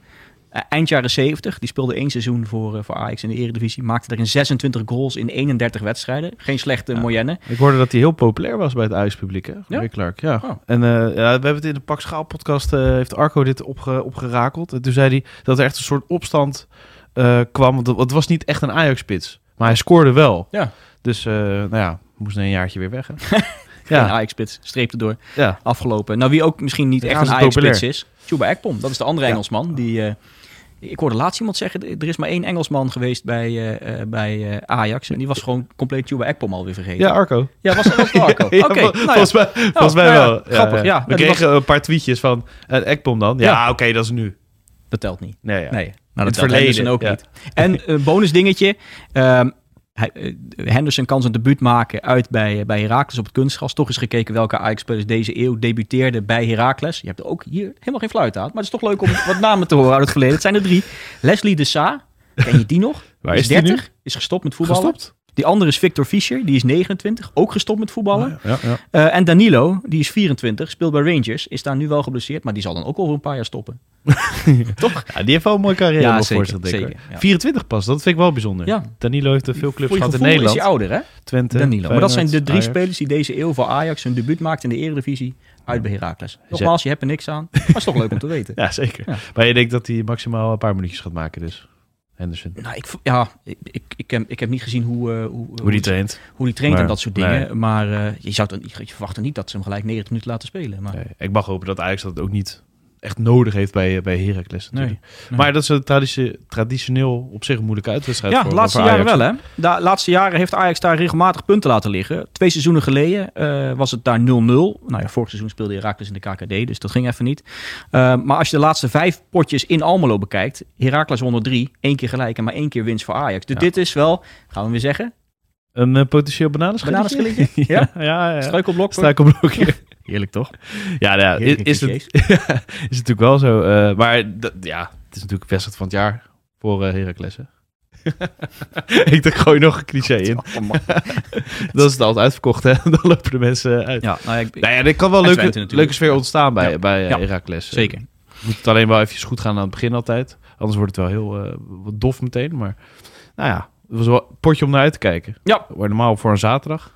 [SPEAKER 2] eind jaren 70, die speelde één seizoen voor, eh, voor Ajax in de Eredivisie. Maakte erin 26 goals in 31 wedstrijden. Geen slechte
[SPEAKER 1] Ja.
[SPEAKER 2] moyenne.
[SPEAKER 1] Ik hoorde dat hij heel populair was bij het Ajax-publiek, hè?
[SPEAKER 2] Ja?
[SPEAKER 1] Clark, ja.
[SPEAKER 2] Oh.
[SPEAKER 1] En eh, ja, we hebben het in de Pak Schaal podcast, eh, heeft Arco dit opge, opgerakeld. En toen zei hij dat er echt een soort opstand eh, kwam. Want het- was niet echt een Ajax-spits, maar hij scoorde wel.
[SPEAKER 2] Ja.
[SPEAKER 1] Dus, eh, nou ja, moest een jaartje weer weg, hè? [laughs]
[SPEAKER 2] Geen
[SPEAKER 1] ja,
[SPEAKER 2] Ajax-spits, streepte door.
[SPEAKER 1] ja.
[SPEAKER 2] afgelopen. Nou, wie ook misschien niet echt een Ajax-spits is. Chuba Ekpom, dat is de andere. Engelsman. Die, eh, ik hoorde laatst iemand zeggen, er is maar één Engelsman geweest bij, eh, eh, bij eh, Ajax. En die was gewoon compleet Chuba Ekpom alweer vergeten.
[SPEAKER 1] ja, Arco.
[SPEAKER 2] Ja, was het [laughs] Marco? Oké,
[SPEAKER 1] Ja, vol-
[SPEAKER 2] nou ja.
[SPEAKER 1] volgens mij, volgens mij
[SPEAKER 2] nou
[SPEAKER 1] wel.
[SPEAKER 2] grappig, ja.
[SPEAKER 1] We kregen een paar tweetjes van Ekpom dan. Ja, oké, dat is nu.
[SPEAKER 2] Dat telt niet.
[SPEAKER 1] Nee.
[SPEAKER 2] Nee, nou,
[SPEAKER 1] het
[SPEAKER 2] dat telt
[SPEAKER 1] verleden,
[SPEAKER 2] ook niet. En een bonus dingetje. ehm, eh, Henderson kan zijn debuut maken uit bij, bij Heracles op het kunstgras. Toch eens gekeken welke Ajax-spelers deze eeuw debuteerden bij Heracles. Je hebt er ook hier helemaal geen fluit aan. Maar het is toch leuk om wat namen te horen uit het verleden. Het zijn er drie. Leslie de Sa, ken je die nog?
[SPEAKER 1] Waar is die nu?
[SPEAKER 2] 30, is gestopt met voetballen.
[SPEAKER 1] Gestopt?
[SPEAKER 2] Die andere is Victor Fischer, die is 29, ook gestopt met voetballen.
[SPEAKER 1] Ja, ja.
[SPEAKER 2] Eh, en Danilo, die is 24, speelt bij Rangers, is daar nu wel geblesseerd, maar die zal dan ook over een paar jaar stoppen. [laughs] Toch?
[SPEAKER 1] Die heeft wel een mooie carrière
[SPEAKER 2] Ja, zeker,
[SPEAKER 1] voor zich, denk ik.
[SPEAKER 2] zeker, ja.
[SPEAKER 1] 24 pas, dat vind ik wel bijzonder. Danilo heeft er veel clubs gehad in Nederland.
[SPEAKER 2] is hij ouder, hè?
[SPEAKER 1] Twente,
[SPEAKER 2] Danilo. Maar dat zijn de drie
[SPEAKER 1] Ajax.
[SPEAKER 2] spelers die deze eeuw voor Ajax hun debuut maakten in de Eredivisie uit bij Heracles. Nogmaals, je hebt er niks aan, maar het is toch leuk om te weten. [laughs]
[SPEAKER 1] Ja, zeker. Maar je denkt dat hij maximaal een paar minuutjes gaat maken, dus. Henderson.
[SPEAKER 2] Nou, ik, ja, ik, ik, ik, heb, ik heb niet gezien hoe, eh, hoe,
[SPEAKER 1] Hoe die traint.
[SPEAKER 2] hoe die traint en
[SPEAKER 1] Maar,
[SPEAKER 2] dat soort dingen.
[SPEAKER 1] nee.
[SPEAKER 2] Maar eh, je, zou dan, je verwacht er niet dat ze hem gelijk 90 minuten laten spelen. Maar,
[SPEAKER 1] Nee, ik mag hopen dat Ajax dat ook niet echt nodig heeft bij, bij Heracles natuurlijk.
[SPEAKER 2] Nee.
[SPEAKER 1] Maar dat is een traditie, traditioneel op zich een moeilijke uitwedstrijd
[SPEAKER 2] Ja,
[SPEAKER 1] voor,
[SPEAKER 2] laatste
[SPEAKER 1] voor
[SPEAKER 2] jaren wel hè. De laatste jaren heeft Ajax daar regelmatig punten laten liggen. Twee seizoenen geleden eh, was het daar 0-0. Nou ja, vorig seizoen speelde Heracles in de KKD, dus dat ging even niet. Eh, maar als je de laatste vijf potjes in Almelo bekijkt, Heracles won er drie, één keer gelijk en maar één keer winst voor Ajax. Dus
[SPEAKER 1] Ja.
[SPEAKER 2] dit is wel, gaan we weer zeggen,
[SPEAKER 1] Een eh, potentieel bananenschilletje?
[SPEAKER 2] Bananenschilletje? [laughs]
[SPEAKER 1] ja, ja, ja.
[SPEAKER 2] voor-
[SPEAKER 1] Struikelblokje. [laughs]
[SPEAKER 2] Heerlijk toch?
[SPEAKER 1] Ja, nou ja is, is, het, [laughs] is natuurlijk wel zo. eh, maar dat- ja, het is natuurlijk wedstrijd van het jaar voor eh Heracles. [laughs] ik dacht, gooi nog een cliché in. Dan [laughs] is het altijd uitverkocht, hè? Dan lopen de mensen uit.
[SPEAKER 2] Ja, nou ja, ik,
[SPEAKER 1] Nou ja, er kan wel
[SPEAKER 2] En
[SPEAKER 1] leuke, leuke sfeer ontstaan bij,
[SPEAKER 2] Ja.
[SPEAKER 1] bij
[SPEAKER 2] Ja.
[SPEAKER 1] Heracles.
[SPEAKER 2] zeker.
[SPEAKER 1] Moet het alleen wel even goed gaan aan het begin altijd. Anders wordt het wel heel eh, wat dof meteen. Maar nou ja, het was wel een potje om naar uit te kijken.
[SPEAKER 2] Ja.
[SPEAKER 1] Maar normaal voor een zaterdag.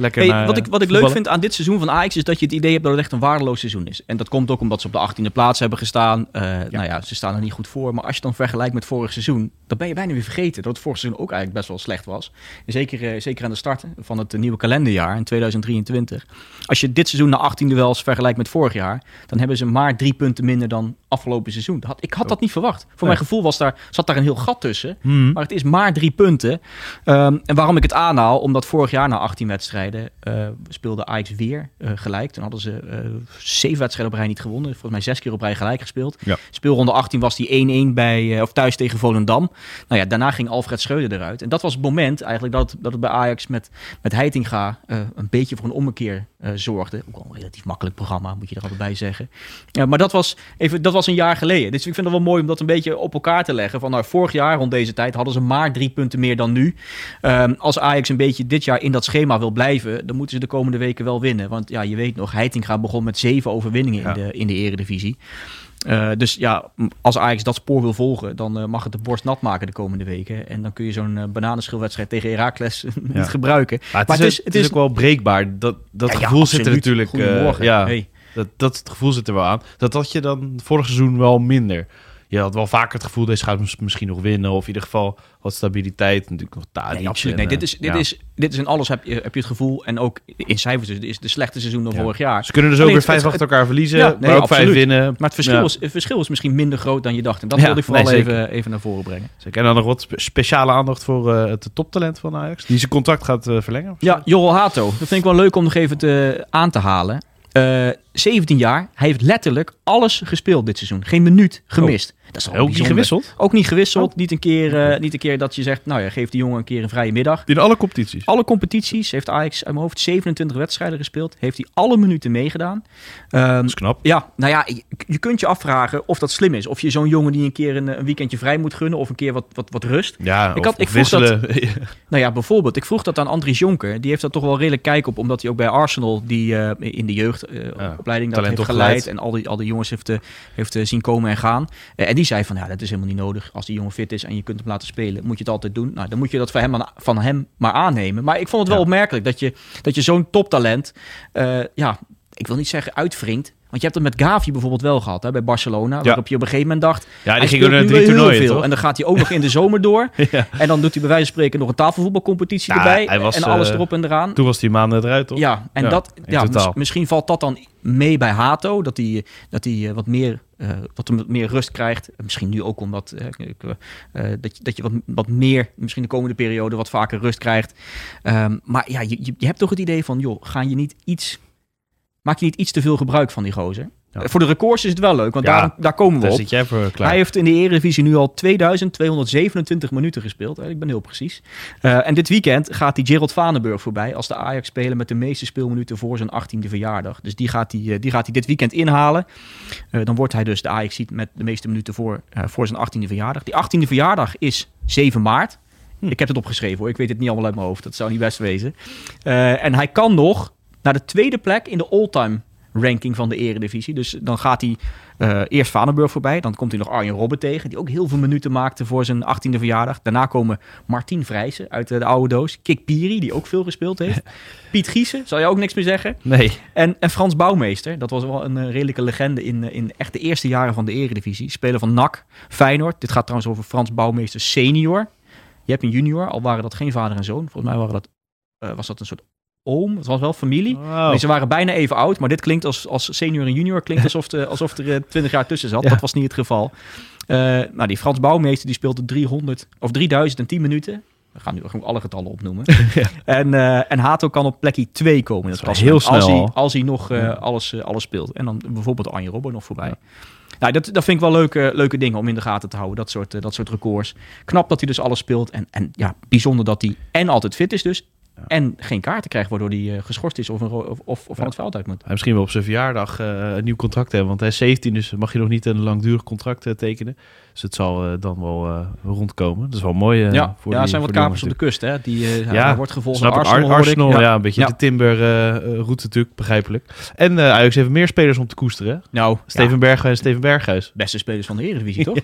[SPEAKER 1] Lekker
[SPEAKER 2] Hey,
[SPEAKER 1] naar,
[SPEAKER 2] wat ik, wat ik leuk vind aan dit seizoen van Ajax is dat je het idee hebt dat het echt een waardeloos seizoen is. En dat komt ook omdat ze op de 18e plaats hebben gestaan. Eh, Nou ja, ze staan er niet goed voor. Maar als je dan vergelijkt met vorig seizoen, dan ben je bijna weer vergeten dat het vorig seizoen ook eigenlijk best wel slecht was. En zeker, eh, zeker aan de start van het nieuwe kalenderjaar in 2023. Als je dit seizoen na 18 duels vergelijkt met vorig jaar, dan hebben ze maar drie punten minder dan afgelopen seizoen. Had, ik had dat niet verwacht. Voor mijn gevoel was daar, zat daar een heel gat tussen.
[SPEAKER 1] Mhm.
[SPEAKER 2] Maar het is maar drie punten. Ehm, en waarom ik het aanhaal, omdat vorig jaar na 18 wedstrijden eh, speelde Ajax weer eh, gelijk. Toen hadden ze eh, zeven wedstrijden op rij niet gewonnen. Volgens mij zes keer op rij gelijk gespeeld.
[SPEAKER 1] Ja.
[SPEAKER 2] Speelronde 18 was die 1-1 bij, of thuis tegen Volendam. Nou ja, daarna ging Alfred Schreuder eruit. En dat was het moment eigenlijk dat, dat het bij Ajax met, met Heitinga een beetje voor een ommekeer eh, zorgde. Ook al een relatief makkelijk programma, moet je er altijd bij zeggen. Maar dat was, even, dat was een jaar geleden. Dus ik vind het wel mooi om dat een beetje op elkaar te leggen. Van nou, vorig jaar rond deze tijd hadden ze maar drie punten meer dan nu. Ehm, als Ajax een beetje dit jaar in dat schema wil blijven, dan moeten ze de komende weken wel winnen. Want ja, je weet nog, Heitinga begon met zeven overwinningen
[SPEAKER 1] Ja.
[SPEAKER 2] in, de, in de eredivisie. Eh, dus ja, als Ajax dat spoor wil volgen, dan eh, mag het de borst nat maken de komende weken. En dan kun je zo'n eh, bananenschilwedstrijd tegen Heracles [laughs] niet gebruiken.
[SPEAKER 1] Maar het, is,
[SPEAKER 2] het is-
[SPEAKER 1] het ook wel breekbaar. Dat, dat
[SPEAKER 2] Ja, ja,
[SPEAKER 1] gevoel zit er natuurlijk...
[SPEAKER 2] Goedemorgen.
[SPEAKER 1] ja,
[SPEAKER 2] Hey.
[SPEAKER 1] dat, dat gevoel zit er wel aan. Dat had je dan vorig seizoen wel minder. Je had wel vaker het gevoel, deze gaat mis- misschien nog winnen. Of in ieder geval wat stabiliteit. Natuurlijk nog Tadic.
[SPEAKER 2] Nee, absoluut.
[SPEAKER 1] en,
[SPEAKER 2] Nee, dit
[SPEAKER 1] eh,
[SPEAKER 2] is, dit,
[SPEAKER 1] ja.
[SPEAKER 2] is, dit is in alles heb je, heb je het gevoel. En ook in cijfers, dus, dit is de slechte seizoen dan
[SPEAKER 1] Ja.
[SPEAKER 2] vorig jaar.
[SPEAKER 1] Ze kunnen dus ook weer vijf achter elkaar verliezen.
[SPEAKER 2] Ja, nee,
[SPEAKER 1] maar ook vijf
[SPEAKER 2] absoluut.
[SPEAKER 1] winnen.
[SPEAKER 2] Maar het verschil, is, het verschil is misschien minder groot dan je dacht. En dat wilde ik vooral
[SPEAKER 1] nee,
[SPEAKER 2] even, even naar voren brengen.
[SPEAKER 1] Zeker. En dan nog wat spe- speciale aandacht voor eh, het toptalent van Ajax. Die zijn contract gaat eh, verlengen.
[SPEAKER 2] Ja, Jorrel Hato. Dat vind ik wel leuk om nog even te, aan te halen. Eh 17 jaar. Hij heeft letterlijk alles gespeeld dit seizoen. Geen minuut gemist. Dat is
[SPEAKER 1] Ook niet gewisseld.
[SPEAKER 2] Ook niet gewisseld. Niet, een keer, eh, niet een keer dat je zegt, nou ja, geef die jongen een keer een vrije middag.
[SPEAKER 1] In alle competities.
[SPEAKER 2] Alle competities heeft Ajax uit mijn hoofd 27 wedstrijden gespeeld. Heeft hij alle minuten meegedaan. Ehm,
[SPEAKER 1] Dat is knap.
[SPEAKER 2] ja, nou ja, je, je kunt je afvragen of dat slim is. Of je zo'n jongen die een keer een, een weekendje vrij moet gunnen of een keer wat, wat, wat rust.
[SPEAKER 1] Ja,
[SPEAKER 2] Ik
[SPEAKER 1] of,
[SPEAKER 2] had- ik vroeg dat-. [laughs] Nou ja, bijvoorbeeld, ik vroeg dat aan Andries Jonker. Die heeft daar toch wel redelijk kijk op, omdat hij ook bij Arsenal die eh, in de jeugdopleiding
[SPEAKER 1] Ja,
[SPEAKER 2] opleiding dat heeft geleid. En al die, al die jongens heeft, eh, heeft eh, zien komen en gaan. Eh, en die zei van, ja, dat is helemaal niet nodig. Als die jongen fit is en je kunt hem laten spelen, moet je het altijd doen. Nou, dan moet je dat van hem, van hem maar aannemen. Maar ik vond het wel
[SPEAKER 1] Ja.
[SPEAKER 2] opmerkelijk dat je, dat je zo'n toptalent, eh, ja, ik wil niet zeggen uitwringt. Want je hebt het met Gavi bijvoorbeeld wel gehad hè, bij Barcelona. Waarop je op een gegeven moment dacht,
[SPEAKER 1] Ja, die
[SPEAKER 2] hij
[SPEAKER 1] naar
[SPEAKER 2] nu
[SPEAKER 1] drie toernooien,
[SPEAKER 2] veel.
[SPEAKER 1] toch?
[SPEAKER 2] En dan gaat hij ook nog in de zomer door. [laughs]
[SPEAKER 1] Ja.
[SPEAKER 2] En dan doet hij bij wijze van spreken nog een tafelvoetbalcompetitie
[SPEAKER 1] Ja,
[SPEAKER 2] erbij.
[SPEAKER 1] hij was,
[SPEAKER 2] en alles
[SPEAKER 1] eh,
[SPEAKER 2] erop en eraan.
[SPEAKER 1] Toen was die maanden eruit, toch?
[SPEAKER 2] Ja, en dat, ja, mis- misschien valt dat dan mee bij Hato. Dat hij, dat hij eh, wat meer, wat hem wat meer rust krijgt. Misschien nu ook omdat dat, je, dat je wat, wat meer, misschien de komende periode, wat vaker rust krijgt. Ehm, maar ja, je, je, je hebt toch het idee van, joh, ga je niet iets. Maak je niet iets te veel gebruik van die gozer?
[SPEAKER 1] Ja.
[SPEAKER 2] Voor de records is het wel leuk, want
[SPEAKER 1] Ja,
[SPEAKER 2] daar, daar komen we
[SPEAKER 1] Daar
[SPEAKER 2] op.
[SPEAKER 1] zit jij voor klaar.
[SPEAKER 2] Hij heeft in de Eredivisie nu al 2227 minuten gespeeld. Eh, Ik ben heel precies. Eh, en dit weekend gaat hij Gerald Vanenburg voorbij als de Ajax-speler met de meeste speelminuten voor zijn 18e verjaardag. Dus die gaat hij, eh, die gaat hij dit weekend inhalen. Dan wordt hij dus de ajax met de meeste minuten voor, voor zijn 18e verjaardag. Die 18e verjaardag is 7 maart. Ik heb het opgeschreven hoor. Ik weet het niet allemaal uit mijn hoofd. Dat zou niet best wezen. En hij kan nog naar de tweede plek in de all-time ranking van de Eredivisie. Dus dan gaat hij eh, eerst Vanenburg voorbij. Dan komt hij nog Arjen Robben tegen. Die ook heel veel minuten maakte voor zijn 18e verjaardag. Daarna komen Martien Vrijsen uit de oude doos. Kik Piri, die ook veel gespeeld heeft. [laughs] Piet Giesen, zal je ook niks meer zeggen.
[SPEAKER 1] Nee.
[SPEAKER 2] En, en Frans Bouwmeester, dat was wel een eh, redelijke legende in, eh, in echt de eerste jaren van de Eredivisie. Speler van NAC, Feyenoord. Dit gaat trouwens over Frans Bouwmeester senior. Je hebt een junior, al waren dat geen vader en zoon. Volgens mij waren dat, was dat een soort oom. Het was wel familie. Ze waren bijna even oud, maar dit klinkt als, als senior en junior klinkt alsof, de, [laughs] alsof er eh, 20 jaar tussen zat.
[SPEAKER 1] Ja.
[SPEAKER 2] Dat was niet het geval. Eh, nou, die Frans Bouwmeester die speelde 300 of 3010 minuten. We gaan nu gewoon alle getallen opnoemen. [laughs] en, eh, en Hato kan op plekje 2 komen. in het
[SPEAKER 1] Dat
[SPEAKER 2] klassement,
[SPEAKER 1] heel snel
[SPEAKER 2] Als hij,
[SPEAKER 1] al.
[SPEAKER 2] als hij nog alles, alles speelt. En dan bijvoorbeeld Arjen Robben nog voorbij. Nou, dat, dat vind ik wel leuke, leuke dingen om in de gaten te houden. Dat soort, dat soort records. Knap dat hij dus alles speelt. En, en ja, bijzonder dat hij en altijd fit is dus. En geen kaarten krijgt waardoor hij eh, geschorst is of, een of, of, van het veld uit moet.
[SPEAKER 1] Hij misschien wel op zijn verjaardag eh, een nieuw contract hebben. Want hij is 17, dus mag je nog niet een langdurig contract eh, tekenen. Dus het zal dan wel rondkomen. Dat is wel mooi.
[SPEAKER 2] ja,
[SPEAKER 1] voor
[SPEAKER 2] ja,
[SPEAKER 1] die,
[SPEAKER 2] er zijn wat kapers op de kust. Hè? Die
[SPEAKER 1] Ja,
[SPEAKER 2] wordt gevolgd door Arsenal.
[SPEAKER 1] Arsenal, ja.
[SPEAKER 2] Ja.
[SPEAKER 1] een beetje de Timber-route natuurlijk, begrijpelijk. En eh Ajax heeft meer spelers om te koesteren. hè?
[SPEAKER 2] Nou,
[SPEAKER 1] Steven Berghuis en Steven Berghuis.
[SPEAKER 2] beste spelers van de Eredivisie, [laughs] toch?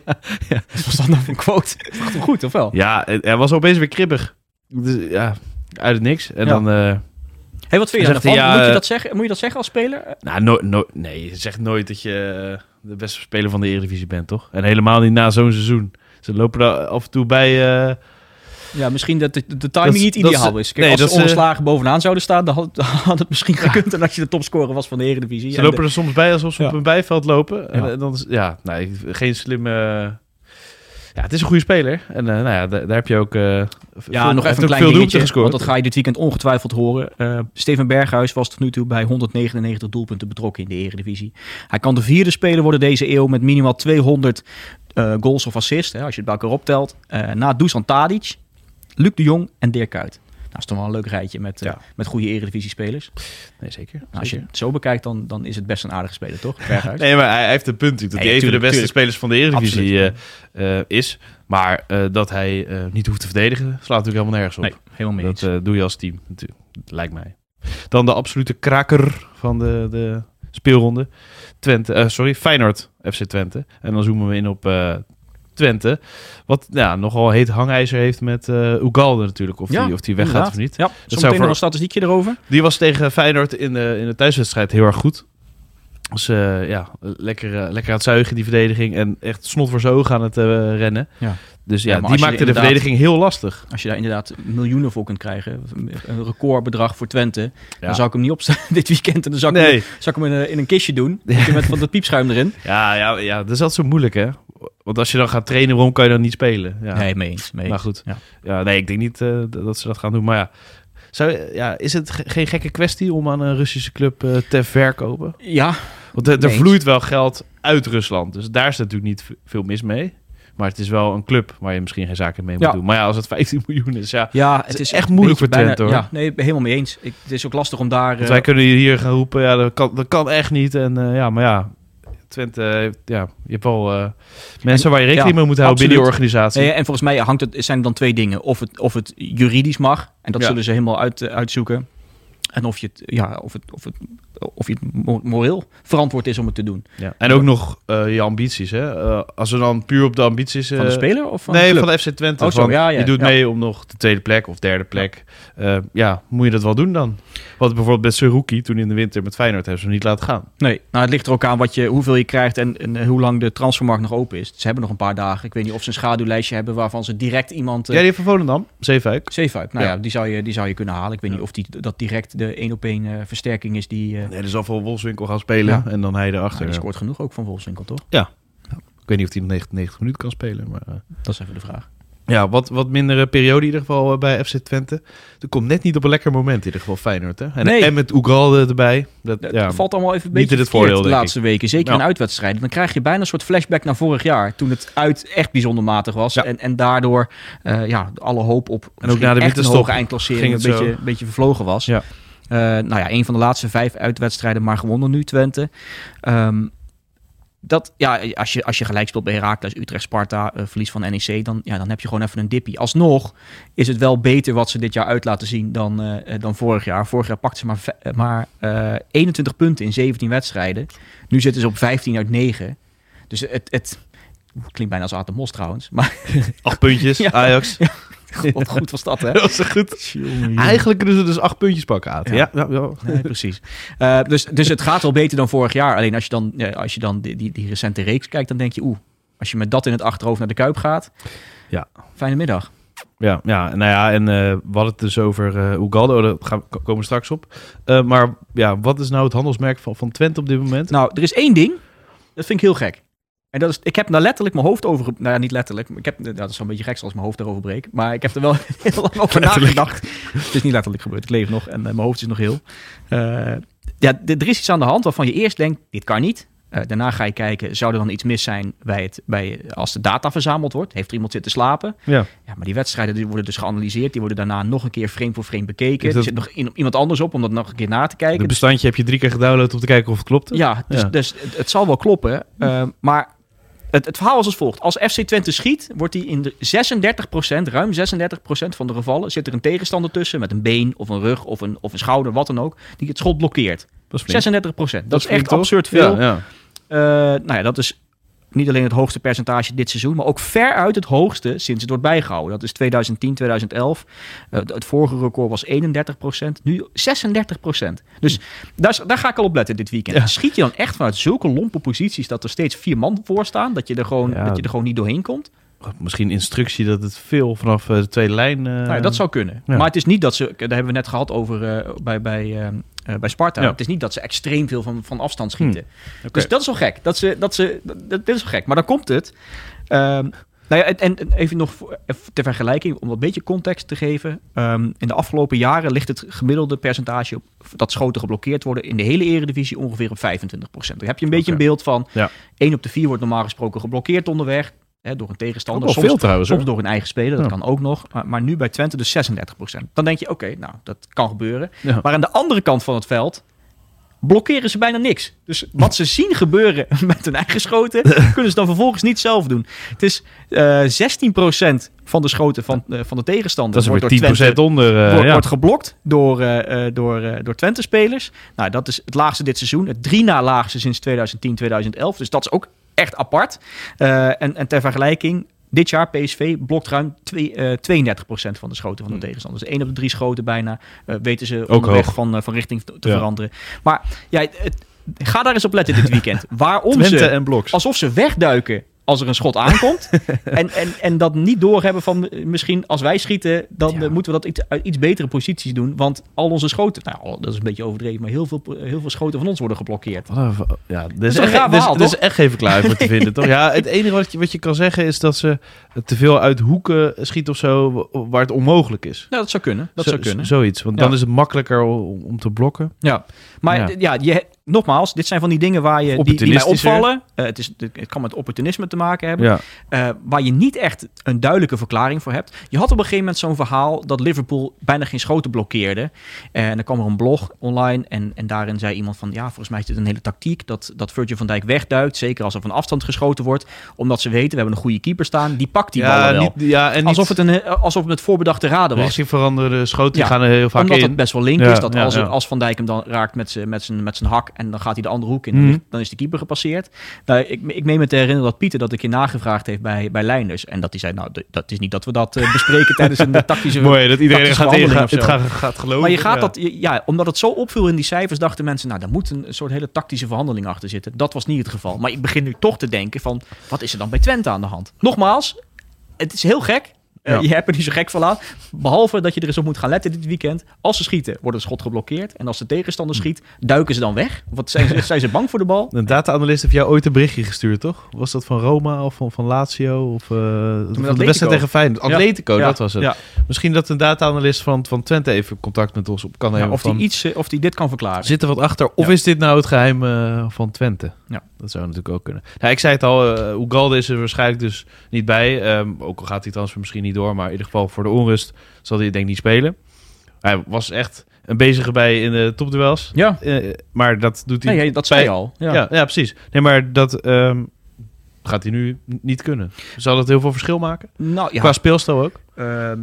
[SPEAKER 2] ja, was dat nou voor een quote? Goed, of wel?
[SPEAKER 1] Ja, hij was opeens weer kribbig. Dus, ja, uit het niks. En
[SPEAKER 2] Ja.
[SPEAKER 1] dan... eh,
[SPEAKER 2] Hey, wat vind je daarvan?
[SPEAKER 1] ja,
[SPEAKER 2] moet, je dat zeggen? moet je dat zeggen als speler? Eh,
[SPEAKER 1] nou, no, no, nee, je zegt nooit dat je eh, de beste speler van de Eredivisie bent, toch? En helemaal niet na zo'n seizoen. Ze lopen er af en toe bij...
[SPEAKER 2] Ja, misschien dat de, de timing
[SPEAKER 1] Dat-
[SPEAKER 2] niet ideaal is. Kijk,
[SPEAKER 1] nee,
[SPEAKER 2] als
[SPEAKER 1] dat
[SPEAKER 2] ze ongeslagen bovenaan zouden staan, dan had, het misschien gekund en dat je de topscorer was van de Eredivisie.
[SPEAKER 1] Ze
[SPEAKER 2] En
[SPEAKER 1] lopen
[SPEAKER 2] de-
[SPEAKER 1] er soms bij alsof ze
[SPEAKER 2] Ja.
[SPEAKER 1] op een bijveld lopen. En,
[SPEAKER 2] Ja.
[SPEAKER 1] eh, dan is, ja, nee, geen slimme... Ja, het is een goede speler. En eh, nou ja, daar, daar heb je ook... eh,
[SPEAKER 2] Ja,
[SPEAKER 1] veel-
[SPEAKER 2] nog even een klein dingetje,
[SPEAKER 1] gescoord.
[SPEAKER 2] want dat ga je dit weekend ongetwijfeld horen. Eh, Steven Berghuis was tot nu toe bij 199 doelpunten betrokken in de Eredivisie. Hij kan de vierde speler worden deze eeuw met minimaal 200 eh, goals of assists, hè, als je het bij elkaar optelt. Na Dusan Tadic, Luc de Jong en Dirk Kuyt. Nou, is toch wel een leuk rijtje met, eh, met goede Eredivisie-spelers.
[SPEAKER 1] Nee, zeker.
[SPEAKER 2] Nou, als je het zo bekijkt, dan, dan is het best een aardige speler, toch?
[SPEAKER 1] Nee, maar hij, heeft een punt natuurlijk. Dat hij een van de beste
[SPEAKER 2] tuurlijk.
[SPEAKER 1] spelers van de Eredivisie eh, eh, is. Maar dat hij niet hoeft te verdedigen, slaat natuurlijk helemaal nergens op.
[SPEAKER 2] Nee, helemaal mee eens.
[SPEAKER 1] Dat doe je als team, natuurlijk. lijkt mij. Dan de absolute kraker van de, de speelronde. Twente, sorry, Feyenoord FC Twente. En dan zoomen we in op Twente. Wat ja, nogal heet hangijzer heeft met eh Ugalde natuurlijk. Of,
[SPEAKER 2] Ja,
[SPEAKER 1] die, of die weggaat
[SPEAKER 2] inderdaad.
[SPEAKER 1] of niet.
[SPEAKER 2] Ja,
[SPEAKER 1] zou
[SPEAKER 2] zometeen
[SPEAKER 1] voor-
[SPEAKER 2] nog een statistiekje erover.
[SPEAKER 1] Die was tegen Feyenoord in de, in de thuiswedstrijd heel erg goed. Dus eh, ja, lekker, eh, lekker aan het zuigen, die verdediging. En echt snot voor zijn ogen aan het rennen.
[SPEAKER 2] Ja.
[SPEAKER 1] Dus ja, die maakte de verdediging heel lastig.
[SPEAKER 2] Als je daar inderdaad miljoenen voor kunt krijgen, een recordbedrag voor Twente,
[SPEAKER 1] Ja.
[SPEAKER 2] dan zou ik hem niet opstaan [laughs] dit weekend. En dan zou ik,
[SPEAKER 1] Nee.
[SPEAKER 2] hem, zou ik hem in, een, in een kistje doen, [laughs] met van dat piepschuim erin.
[SPEAKER 1] Ja, ja, ja, dat is altijd zo moeilijk, hè? Want als je dan gaat trainen, waarom kan je dan niet spelen? Ja.
[SPEAKER 2] Nee, mee eens. Mee eens.
[SPEAKER 1] maar goed.
[SPEAKER 2] Ja.
[SPEAKER 1] Ja. nee, ik denk niet eh, dat ze dat gaan doen. Maar ja, zou, ja is het ge- geen gekke kwestie om aan een Russische club eh, te verkopen?
[SPEAKER 2] Ja,
[SPEAKER 1] Want er, er vloeit wel geld uit Rusland. Dus daar is natuurlijk niet veel mis mee. Maar het is wel een club waar je misschien geen zaken mee moet
[SPEAKER 2] Ja.
[SPEAKER 1] doen. Maar ja, als het [laughs] 15 miljoen is, ja.
[SPEAKER 2] ja het is
[SPEAKER 1] echt moeilijk voor Twente, hoor.
[SPEAKER 2] Ja, nee, helemaal mee eens. Ik, het is ook lastig om daar...
[SPEAKER 1] Want
[SPEAKER 2] eh,
[SPEAKER 1] wij kunnen hier gaan roepen, ja, dat kan, dat kan echt niet. En ja, maar ja, Twente, heeft- ja, je hebt wel eh, mensen
[SPEAKER 2] En-
[SPEAKER 1] waar je rekening
[SPEAKER 2] ja,
[SPEAKER 1] mee moet houden binnen je organisatie.
[SPEAKER 2] En volgens mij hangt het, zijn er dan twee dingen. Of het, of het juridisch mag, en dat zullen ze helemaal uit, eh, uitzoeken. En of je het, ja, of het, of het, of je het moreel verantwoord is om het te doen.
[SPEAKER 1] Ja. En ook nog eh, je ambities, hè. Eh, als we dan puur op de ambities...
[SPEAKER 2] Van de
[SPEAKER 1] eh,
[SPEAKER 2] speler of van
[SPEAKER 1] nee,
[SPEAKER 2] de
[SPEAKER 1] van de FC Twente.
[SPEAKER 2] Oh,
[SPEAKER 1] Van,
[SPEAKER 2] ja, ja,
[SPEAKER 1] je doet mee om nog de tweede plek of derde plek. Ja, ja moet je dat wel doen dan? Want bijvoorbeeld met Seruki, toen in de winter met Feyenoord, hebben ze hem niet laten gaan.
[SPEAKER 2] Nee, nou het ligt er ook aan wat je, hoeveel je krijgt en, en hoe lang de transfermarkt nog open is. Ze hebben nog een paar dagen. Ik weet niet of ze een schaduwlijstje hebben waarvan ze direct iemand...
[SPEAKER 1] Ja,
[SPEAKER 2] Uh,
[SPEAKER 1] die heeft van Volendam, Zeefuik.
[SPEAKER 2] Zeefuik, nou
[SPEAKER 1] Ja.
[SPEAKER 2] ja, die, zou je, die zou je kunnen halen. Ik weet niet of die, dat direct de één op één eh, versterking is die... eh
[SPEAKER 1] Nee, er zal voor Wolfswinkel gaan spelen
[SPEAKER 2] Ja.
[SPEAKER 1] en dan hij
[SPEAKER 2] nou,
[SPEAKER 1] erachter.
[SPEAKER 2] die
[SPEAKER 1] ja.
[SPEAKER 2] scoort genoeg ook van Wolfswinkel, toch?
[SPEAKER 1] Ik weet niet of hij nog 90, 90 minuten kan spelen. Maar, eh,
[SPEAKER 2] Dat is even de vraag.
[SPEAKER 1] ja, wat, wat mindere periode in ieder geval bij FC Twente. Er komt net niet op een lekker moment in ieder geval Feyenoord. Hè? En,
[SPEAKER 2] Nee.
[SPEAKER 1] en met Oegalde erbij. Dat,
[SPEAKER 2] Het
[SPEAKER 1] ja,
[SPEAKER 2] valt allemaal even een
[SPEAKER 1] niet
[SPEAKER 2] beetje
[SPEAKER 1] in het voordeel,
[SPEAKER 2] de laatste weken. Zeker
[SPEAKER 1] Ja.
[SPEAKER 2] in uitwedstrijden. Dan krijg je bijna een soort flashback naar vorig jaar. Toen het uit echt bijzonder matig was.
[SPEAKER 1] Ja.
[SPEAKER 2] En, en daardoor eh, ja, alle hoop op
[SPEAKER 1] ook na de
[SPEAKER 2] echt een hoge eindklassering een beetje, een beetje vervlogen was.
[SPEAKER 1] Ja.
[SPEAKER 2] Eh, nou ja, een van de laatste vijf uitwedstrijden maar gewonnen nu, Twente. Ehm, dat, ja, als je, als je gelijk speelt bij Heracles, Utrecht, Sparta, eh, verlies van NEC, dan, ja, dan heb je gewoon even een dippie. Alsnog is het wel beter wat ze dit jaar uit laten zien dan, eh, dan vorig jaar. Vorig jaar pakten ze maar, maar eh, 21 punten in 17 wedstrijden. Nu zitten ze op 15 uit 9. Dus het, het klinkt bijna als Mos trouwens. Maar
[SPEAKER 1] acht puntjes, [laughs]
[SPEAKER 2] Ja.
[SPEAKER 1] Ajax. [laughs]
[SPEAKER 2] wat goed was dat, hè?
[SPEAKER 1] Dat was goed. Eigenlijk kunnen ze dus acht puntjes pakken, Aad.
[SPEAKER 2] Ja.
[SPEAKER 1] Ja. Ja, ja,
[SPEAKER 2] Nee, precies. Eh, dus, dus het gaat wel beter dan vorig jaar. Alleen als je dan, ja, als je dan die, die, die recente reeks kijkt, dan denk je, oeh, als je met dat in het achterhoofd naar de Kuip gaat,
[SPEAKER 1] Ja.
[SPEAKER 2] fijne middag.
[SPEAKER 1] Ja, ja, nou ja, en eh, we hadden het dus over eh Ugaldo, daar gaan, we- komen we straks op. Eh, maar ja, wat is nou het handelsmerk van, van Twente op dit moment?
[SPEAKER 2] Nou, er is één ding, dat vind ik heel gek. En dat is, ik heb daar letterlijk mijn hoofd over... Nou ja, niet letterlijk. Ik heb, nou, dat is zo'n beetje gek als mijn hoofd erover breek. Maar ik heb er wel [laughs] heel lang over nagedacht. Het is niet letterlijk gebeurd. Ik leef nog en eh, mijn hoofd is nog heel. Eh, ja, er is iets aan de hand waarvan je eerst denkt, dit kan niet. Eh, daarna ga je kijken, zou er dan iets mis zijn bij het, bij, als de data verzameld wordt? Heeft er iemand zitten slapen?
[SPEAKER 1] Ja,
[SPEAKER 2] Ja, maar die wedstrijden die worden dus geanalyseerd. Die worden daarna nog een keer frame voor frame bekeken. Er zit nog in- iemand anders op om dat nog een keer na te kijken.
[SPEAKER 1] het bestandje heb je drie keer gedownload om te kijken of het klopt.
[SPEAKER 2] Ja, dus,
[SPEAKER 1] Ja.
[SPEAKER 2] dus het, het zal wel kloppen. eh, maar het, het verhaal is als volgt. Als FC Twente schiet, wordt hij in de 36%, ruim 36% van de gevallen... zit er een tegenstander tussen met een been of een rug of een, of een schouder, wat dan ook... die het schot blokkeert.
[SPEAKER 1] Dat is flink.
[SPEAKER 2] 36%. Dat,
[SPEAKER 1] Dat
[SPEAKER 2] is echt
[SPEAKER 1] toch?
[SPEAKER 2] absurd veel.
[SPEAKER 1] Ja, ja.
[SPEAKER 2] Eh, nou ja, dat is niet alleen het hoogste percentage dit seizoen, maar ook veruit het hoogste sinds het wordt bijgehouden. Dat is 2010, 2011. Eh, het vorige record was 31% nu 36 Dus daar, daar ga ik al op letten dit weekend.
[SPEAKER 1] Ja.
[SPEAKER 2] Schiet je dan echt vanuit zulke lompe posities dat er steeds vier man voor staan, dat je er gewoon,
[SPEAKER 1] Ja.
[SPEAKER 2] dat je er gewoon niet doorheen komt?
[SPEAKER 1] misschien instructie dat het veel vanaf eh, de tweede lijn... eh,
[SPEAKER 2] Nou ja, dat zou kunnen.
[SPEAKER 1] ja.
[SPEAKER 2] Maar het is niet dat ze, daar hebben we net gehad over eh, bij, bij, bij Sparta.
[SPEAKER 1] Ja.
[SPEAKER 2] Het is niet dat ze extreem veel van, van afstand schieten.
[SPEAKER 1] Oké.
[SPEAKER 2] Dus dat is wel gek. Dat ze, dat ze, dat, dat is wel gek. Maar dan komt het. Ehm, nou ja, en, en even nog even ter vergelijking, om wat beetje context te geven. Ehm, in de afgelopen jaren ligt het gemiddelde percentage op, dat schoten geblokkeerd worden in de hele eredivisie ongeveer op 25 Dan heb je een beetje een beeld van
[SPEAKER 1] Ja.
[SPEAKER 2] 1 op de 4 wordt normaal gesproken geblokkeerd onderweg. Hè, door een tegenstander. Soms-
[SPEAKER 1] veel trouwens.
[SPEAKER 2] Soms door een eigen speler, dat
[SPEAKER 1] Ja.
[SPEAKER 2] kan ook nog. Maar, maar nu bij Twente dus 36% Dan denk je, oké, nou, dat kan gebeuren.
[SPEAKER 1] Ja.
[SPEAKER 2] Maar aan de andere kant van het veld blokkeren ze bijna niks. Dus wat ze zien gebeuren [laughs] met hun eigen schoten, [laughs] kunnen ze dan vervolgens niet zelf doen. Het is eh 16% van de schoten van, eh, van de tegenstander
[SPEAKER 1] Dat is
[SPEAKER 2] wordt
[SPEAKER 1] weer
[SPEAKER 2] door
[SPEAKER 1] 10%
[SPEAKER 2] Twente
[SPEAKER 1] onder. eh,
[SPEAKER 2] wordt,
[SPEAKER 1] ja.
[SPEAKER 2] wordt geblokt door, eh, eh, door, eh, door Twente-spelers. Nou, dat is het laagste dit seizoen. Het drie na laagste sinds 2010, 2011. Dus dat is ook echt apart. Eh, en, en ter vergelijking, dit jaar PSV blokt ruim twee, eh 32% van de schoten van de
[SPEAKER 1] Hmm.
[SPEAKER 2] tegenstander. Dus één op de drie schoten bijna eh, weten ze
[SPEAKER 1] Ook
[SPEAKER 2] onderweg
[SPEAKER 1] hoog.
[SPEAKER 2] van, van richting te te
[SPEAKER 1] Ja.
[SPEAKER 2] veranderen. Maar ja, het, het- ga daar eens op letten dit weekend. [laughs] Waarom
[SPEAKER 1] Twente
[SPEAKER 2] ze
[SPEAKER 1] en Bloks.
[SPEAKER 2] alsof ze wegduiken als er een schot aankomt. [laughs] en, en, en dat niet doorhebben van eh, misschien als wij schieten, dan
[SPEAKER 1] Ja.
[SPEAKER 2] eh, moeten we dat iets, uit iets betere posities doen. Want al onze schoten, nou dat is een beetje overdreven, maar heel veel, heel veel schoten van ons worden geblokkeerd.
[SPEAKER 1] Een v- Ja, er is, echt, er
[SPEAKER 2] verhaal,
[SPEAKER 1] er is
[SPEAKER 2] toch?
[SPEAKER 1] echt geen verklaring voor te vinden, toch? Ja, het [laughs] enige wat je, wat je kan zeggen is dat ze te veel uit hoeken schieten of zo, wa- waar het onmogelijk is.
[SPEAKER 2] Nou, dat zou kunnen. Dat
[SPEAKER 1] Zo-
[SPEAKER 2] zou kunnen.
[SPEAKER 1] Zoiets, want
[SPEAKER 2] Ja.
[SPEAKER 1] dan is het makkelijker om, om te blokken.
[SPEAKER 2] Ja, maar
[SPEAKER 1] Ja.
[SPEAKER 2] ja, je, nogmaals, dit zijn van die dingen waar je, die, die mij opvallen. Eh, het, is, het kan met opportunisme te maken hebben.
[SPEAKER 1] Ja,
[SPEAKER 2] eh, waar je niet echt een duidelijke verklaring voor hebt. Je had op een gegeven moment zo'n verhaal dat Liverpool bijna geen schoten blokkeerde. Eh, en dan kwam er een blog online en, en daarin zei iemand van... ja, volgens mij is dit een hele tactiek dat, dat Virgil van Dijk wegduikt. Zeker als er van afstand geschoten wordt. Omdat ze weten, we hebben een goede keeper staan. Die pakt die
[SPEAKER 1] ja,
[SPEAKER 2] ballen wel.
[SPEAKER 1] niet, ja en niet
[SPEAKER 2] alsof, het een, alsof het met voorbedachte raden was.
[SPEAKER 1] richting veranderde schoten
[SPEAKER 2] Ja,
[SPEAKER 1] gaan er heel vaak
[SPEAKER 2] Omdat
[SPEAKER 1] in.
[SPEAKER 2] het best wel link is. Dat als, als Van Dijk hem dan raakt met zijn met zijn- met zijn hak... en dan gaat hij de andere hoek in, dan, dan is de keeper gepasseerd. Nou, ik, ik meen me te herinneren dat Pieter dat een keer nagevraagd heeft bij, bij Leinders. En dat hij zei, nou, dat is niet dat we dat eh, bespreken [laughs] tijdens een tactische...
[SPEAKER 1] Mooi dat iedereen gaat, het gaat, gaat geloven.
[SPEAKER 2] Maar je gaat
[SPEAKER 1] ja.
[SPEAKER 2] dat, ja, omdat het zo opviel in die cijfers, dachten mensen, nou, daar moet een soort hele tactische verhandeling achter zitten. Dat was niet het geval. Maar ik begin nu toch te denken van, wat is er dan bij Twente aan de hand? Nogmaals, het is heel gek. Eh,
[SPEAKER 1] Ja.
[SPEAKER 2] je hebt er niet zo gek van aan. Behalve dat je er eens op moet gaan letten dit weekend. Als ze schieten, wordt het schot geblokkeerd. En als de tegenstander schiet, duiken ze dan weg? Wat zijn ze, [laughs] zijn ze bang voor de bal?
[SPEAKER 1] Een data-analyst heeft jou ooit een berichtje gestuurd, toch? Was dat van Roma of van, van Lazio? Of eh, van de wedstrijd tegen Feyenoord? Atletico,
[SPEAKER 2] Ja,
[SPEAKER 1] dat was het.
[SPEAKER 2] ja.
[SPEAKER 1] Misschien dat een data-analyst van, van Twente even contact met ons op kan
[SPEAKER 2] Ja,
[SPEAKER 1] nemen.
[SPEAKER 2] of, die
[SPEAKER 1] van,
[SPEAKER 2] iets, eh, of die dit kan verklaren.
[SPEAKER 1] Zit er wat achter? Of
[SPEAKER 2] Ja.
[SPEAKER 1] is dit nou het geheim eh, van Twente?
[SPEAKER 2] Ja.
[SPEAKER 1] Dat zou natuurlijk ook kunnen. Nou, ik zei het al, uh, Ugalde is er waarschijnlijk dus niet bij. Ehm, ook al gaat die transfer misschien niet door. Maar in ieder geval voor de onrust zal hij denk ik niet spelen. Hij was echt een bezige bij in de topduels.
[SPEAKER 2] Ja,
[SPEAKER 1] Eh, maar dat doet hij...
[SPEAKER 2] nee, dat zei je al.
[SPEAKER 1] Ja.
[SPEAKER 2] Ja.
[SPEAKER 1] Ja, precies. Nee, maar dat ehm, gaat hij nu niet kunnen. Zal dat heel veel verschil maken?
[SPEAKER 2] Nou ja,
[SPEAKER 1] Qua speelstijl ook?
[SPEAKER 2] ehm,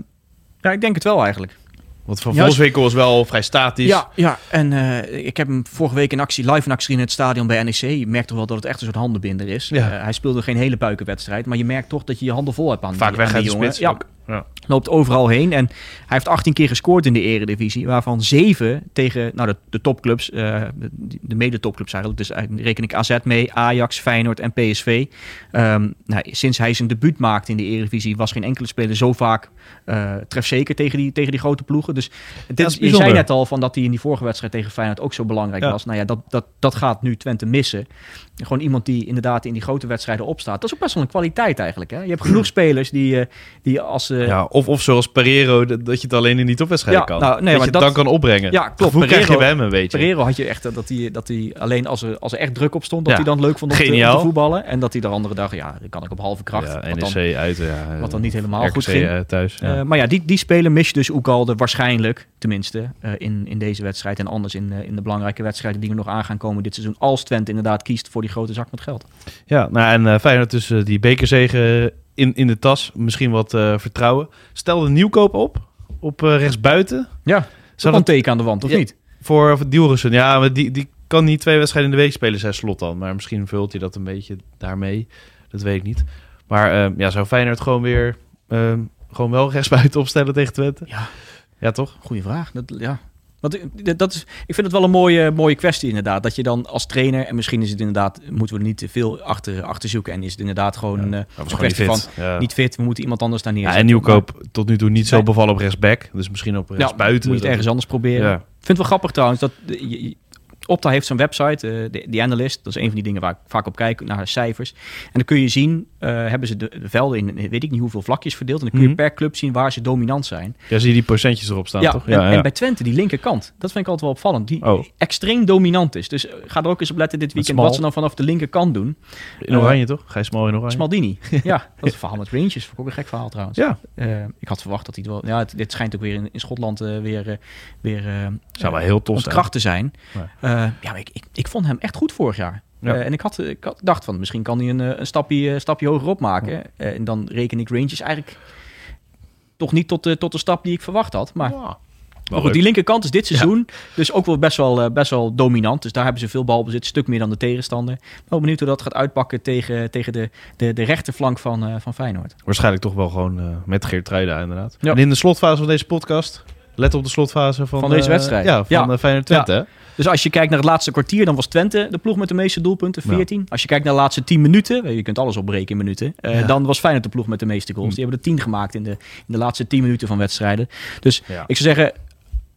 [SPEAKER 2] ja, ik denk het wel eigenlijk.
[SPEAKER 1] Want Van
[SPEAKER 2] Juist-
[SPEAKER 1] Volkswinkel is wel vrij statisch.
[SPEAKER 2] Ja, ja, en eh, ik heb hem vorige week in actie, live in actie in het stadion bij NEC. Je merkt toch wel dat het echt een soort handenbinder is.
[SPEAKER 1] Ja.
[SPEAKER 2] Eh, hij speelde geen hele puikenwedstrijd, maar je merkt toch dat je je handen vol hebt aan
[SPEAKER 1] Vaak
[SPEAKER 2] die,
[SPEAKER 1] weg
[SPEAKER 2] aan die jongen. Ja.
[SPEAKER 1] Ja.
[SPEAKER 2] loopt overal heen. En hij heeft 18 keer gescoord in de eredivisie, waarvan 7 tegen nou, de, de topclubs, eh, de, de mede-topclubs eigenlijk. Dus eigenlijk reken ik AZ mee, Ajax, Feyenoord en PSV. Ehm, nou, sinds hij zijn debuut maakte in de eredivisie was geen enkele speler zo vaak eh trefzeker tegen die, tegen die grote ploegen. Dus dit, je zei net al van dat hij in die vorige wedstrijd tegen Feyenoord ook zo belangrijk
[SPEAKER 1] Ja.
[SPEAKER 2] was. Nou ja, dat, dat, dat gaat nu Twente missen. Gewoon iemand die inderdaad in die grote wedstrijden opstaat. Dat is ook best wel een kwaliteit eigenlijk. Hè? Je hebt genoeg spelers die, eh, die als ze...
[SPEAKER 1] Ja, of, of zoals Pereiro, dat, dat je het alleen in die topwedstrijden
[SPEAKER 2] Ja,
[SPEAKER 1] kan.
[SPEAKER 2] nou, nee,
[SPEAKER 1] dat je
[SPEAKER 2] maar
[SPEAKER 1] het
[SPEAKER 2] dat-
[SPEAKER 1] dan kan opbrengen.
[SPEAKER 2] Ja, klopt.
[SPEAKER 1] Hoe krijg je bij hem een beetje?
[SPEAKER 2] Pereiro had je echt eh, dat hij, dat hij alleen als er, als er echt druk op stond, dat
[SPEAKER 1] Ja.
[SPEAKER 2] hij dan leuk vond om te, om
[SPEAKER 1] Geniaal.
[SPEAKER 2] te voetballen. En dat hij de andere dag, ja, dan kan ik op halve kracht.
[SPEAKER 1] Ja,
[SPEAKER 2] wat dan-
[SPEAKER 1] NEC uit. Ja,
[SPEAKER 2] wat dan niet helemaal
[SPEAKER 1] RKC
[SPEAKER 2] goed ging.
[SPEAKER 1] thuis.
[SPEAKER 2] Maar ja, die, die spelen mis je dus Oekalde waarschijnlijk, tenminste, in, in deze wedstrijd. En anders in, in de belangrijke wedstrijden die er nog aan gaan komen dit seizoen. Als Twente inderdaad kiest voor die grote zak met geld.
[SPEAKER 1] Ja, nou en eh Feyenoord dus eh, die bekerzegen in, in de tas. Misschien wat eh, vertrouwen. Stel de nieuwkoop op, op rechtsbuiten.
[SPEAKER 2] Ja,
[SPEAKER 1] Zou dat
[SPEAKER 2] een teken aan de wand, of
[SPEAKER 1] Ja.
[SPEAKER 2] niet?
[SPEAKER 1] voor, Dielrussen? Ja, maar die, die kan niet twee wedstrijden in de week spelen, zei Slot dan. Maar misschien vult hij dat een beetje daarmee. Dat weet ik niet. Maar ja, zou Feyenoord gewoon weer gewoon wel rechtsbuiten opstellen tegen Twente?
[SPEAKER 2] Ja.
[SPEAKER 1] Ja, toch?
[SPEAKER 2] Goeie vraag. Dat, ja. Want ik- dat is, ik vind het wel een mooie, mooie kwestie inderdaad. Dat je dan als trainer, en misschien is het inderdaad, moeten we er niet te veel achter, achter zoeken. En is het inderdaad gewoon eh, een kwestie
[SPEAKER 1] niet
[SPEAKER 2] van.
[SPEAKER 1] Ja.
[SPEAKER 2] niet fit, we moeten iemand anders daar
[SPEAKER 1] Ja,
[SPEAKER 2] neerzetten.
[SPEAKER 1] en Nieuwkoop tot nu toe niet zo bevallen op rechtsback. Dus misschien op
[SPEAKER 2] Maar,
[SPEAKER 1] rechtsbuiten.
[SPEAKER 2] ja, moet je het ergens anders proberen.
[SPEAKER 1] Ja.
[SPEAKER 2] Ik vind het wel grappig trouwens dat je- je- Opta heeft zo'n website, de, de Analyst. Dat is een van die dingen waar ik vaak op kijk, naar cijfers. En dan kun je zien, eh, hebben ze de, de velden in eh, weet ik niet hoeveel vlakjes verdeeld. En dan kun je
[SPEAKER 1] Mhm.
[SPEAKER 2] per club zien waar ze dominant zijn.
[SPEAKER 1] Ja, zie je die procentjes erop staan,
[SPEAKER 2] ja,
[SPEAKER 1] toch?
[SPEAKER 2] en, en bij Twente, die linkerkant, dat vind ik altijd wel opvallend. Die
[SPEAKER 1] Oh.
[SPEAKER 2] extreem dominant is. Dus ga er ook eens op letten dit weekend wat ze dan vanaf de linkerkant doen.
[SPEAKER 1] In oranje, toch? Gijs Smal in oranje.
[SPEAKER 2] Smaldini. [laughs] ja, dat is een verhaal met Rangers. Ook een gek verhaal trouwens.
[SPEAKER 1] Ja,
[SPEAKER 2] ik had verwacht dat hij het wel... Ja, het, dit schijnt ook weer in, in Schotland weer, weer eh,
[SPEAKER 1] zou wel heel tof zijn.
[SPEAKER 2] ontkracht te zijn.
[SPEAKER 1] Nee.
[SPEAKER 2] Eh, ja, maar ik, ik, ik vond hem echt goed vorig jaar.
[SPEAKER 1] Ja.
[SPEAKER 2] Eh, en ik had, ik had dacht van, misschien kan hij een, eh, een stapje, stapje hoger opmaken. Eh, en dan reken ik Rangers eigenlijk toch niet tot de, tot de stap die ik verwacht had. Maar, maar goed, die linkerkant is dit seizoen dus ook wel best, wel best wel dominant. Dus daar hebben ze veel balbezit, stuk meer dan de tegenstander. Wel benieuwd hoe dat gaat uitpakken tegen, tegen de, de, de rechterflank van, van Feyenoord.
[SPEAKER 1] Waarschijnlijk toch wel gewoon met Geert Truida inderdaad.
[SPEAKER 2] Ja.
[SPEAKER 1] En in de slotfase van deze podcast, let op de slotfase van,
[SPEAKER 2] Van deze wedstrijd.
[SPEAKER 1] Ja, van
[SPEAKER 2] Ja.
[SPEAKER 1] Feyenoord Twente.
[SPEAKER 2] Dus als je kijkt naar het laatste kwartier, dan was Twente de ploeg met de meeste doelpunten,
[SPEAKER 1] Ja.
[SPEAKER 2] 14. Als je kijkt naar de laatste 10 minuten, je kunt alles opbreken in minuten, eh,
[SPEAKER 1] Ja.
[SPEAKER 2] dan was Feyenoord de ploeg met de meeste goals.
[SPEAKER 1] Hm.
[SPEAKER 2] Die hebben er 10 gemaakt in de, in de laatste 10 minuten van wedstrijden. Dus ik zou zeggen,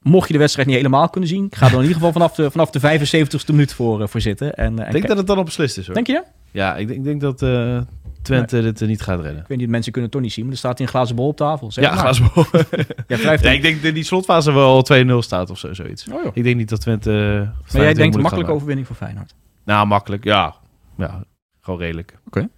[SPEAKER 2] mocht je de wedstrijd niet helemaal kunnen zien, ga er in ieder geval vanaf de, vanaf de 75ste minuut voor, eh, voor zitten. En, eh,
[SPEAKER 1] Ik denk dat het dan al beslist is hoor.
[SPEAKER 2] denk je?
[SPEAKER 1] Ja, ik denk, ik denk dat Twente dit eh, niet gaat redden.
[SPEAKER 2] Ik weet niet, mensen kunnen het toch niet zien, maar er staat hier een glazen bol op tafel. Zeg
[SPEAKER 1] Ja,
[SPEAKER 2] maar.
[SPEAKER 1] glaasbol. [laughs]
[SPEAKER 2] Ja,
[SPEAKER 1] nee, ik denk dat die slotfase wel 2-0 staat of zo, zoiets.
[SPEAKER 2] Oh.
[SPEAKER 1] Ik denk niet dat Twente... eh,
[SPEAKER 2] Maar jij denkt een makkelijke overwinning voor Feyenoord?
[SPEAKER 1] Nou, makkelijk, ja. Ja, gewoon redelijk.
[SPEAKER 2] Oké.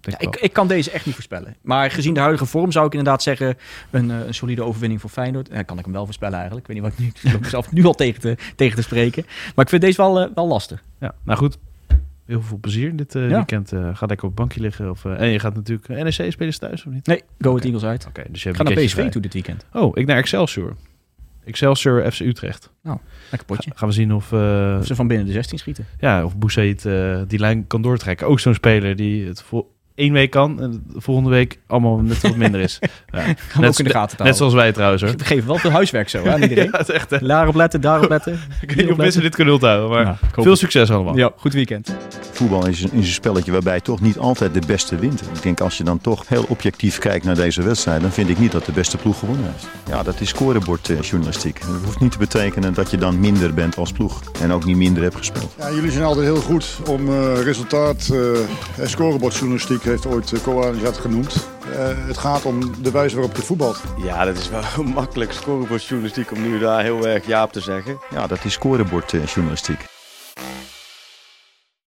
[SPEAKER 1] Ja, ik
[SPEAKER 2] ik, kan deze echt niet voorspellen. Maar gezien de huidige vorm zou ik inderdaad zeggen... een, eh, een solide overwinning voor Feyenoord. Ja, kan ik hem wel voorspellen eigenlijk. Ik weet niet wat ik nu... [laughs] Ik mezelf nu al tegen te, tegen te spreken. Maar ik vind deze wel, wel lastig.
[SPEAKER 1] Ja, nou goed. Heel veel plezier dit eh,
[SPEAKER 2] Ja.
[SPEAKER 1] weekend. eh ga lekker op het bankje liggen. Of, eh, en je gaat natuurlijk... NEC spelen thuis of niet?
[SPEAKER 2] Nee, go het Eagles uit.
[SPEAKER 1] Oké, dus je
[SPEAKER 2] Ik
[SPEAKER 1] hebt
[SPEAKER 2] ga naar PSV
[SPEAKER 1] vrij.
[SPEAKER 2] toe dit weekend.
[SPEAKER 1] Oh, ik naar Excelsior. Excelsior FC Utrecht.
[SPEAKER 2] Lekker potje.
[SPEAKER 1] Gaan we zien of,
[SPEAKER 2] Of ze van binnen de 16 schieten.
[SPEAKER 1] ja, of Boussaïd eh die lijn kan doortrekken. Ook zo'n speler die het voor één week kan en de volgende week allemaal net wat minder is. [laughs] Ja.
[SPEAKER 2] Gaan we
[SPEAKER 1] Net,
[SPEAKER 2] ook in de gaten
[SPEAKER 1] net zoals wij trouwens hoor.
[SPEAKER 2] We geven wel veel huiswerk zo aan [laughs] iedereen.
[SPEAKER 1] Ja, echt, hè.
[SPEAKER 2] Daarop letten, daarop [laughs] letten.
[SPEAKER 1] Ik weet niet of mensen dit kunnen onthouden, maar
[SPEAKER 2] Nou,
[SPEAKER 1] veel
[SPEAKER 2] het.
[SPEAKER 1] succes allemaal.
[SPEAKER 2] Ja, goed weekend.
[SPEAKER 3] Voetbal is een, is een spelletje waarbij toch niet altijd de beste wint. Ik denk als je dan toch heel objectief kijkt naar deze wedstrijd, dan vind ik niet dat de beste ploeg gewonnen heeft. Ja, dat is scorebordjournalistiek. Dat hoeft niet te betekenen dat je dan minder bent als ploeg en ook niet minder hebt gespeeld.
[SPEAKER 4] Ja, jullie zijn altijd heel goed om eh, resultaat. eh en scorebordjournalistiek heeft ooit uh, Koanis dat genoemd. Eh, het gaat om de wijze waarop je voetbalt.
[SPEAKER 5] Ja, dat is wel [laughs] makkelijk scorebordjournalistiek om nu daar heel erg ja op te zeggen.
[SPEAKER 3] Ja, dat is scorebordjournalistiek.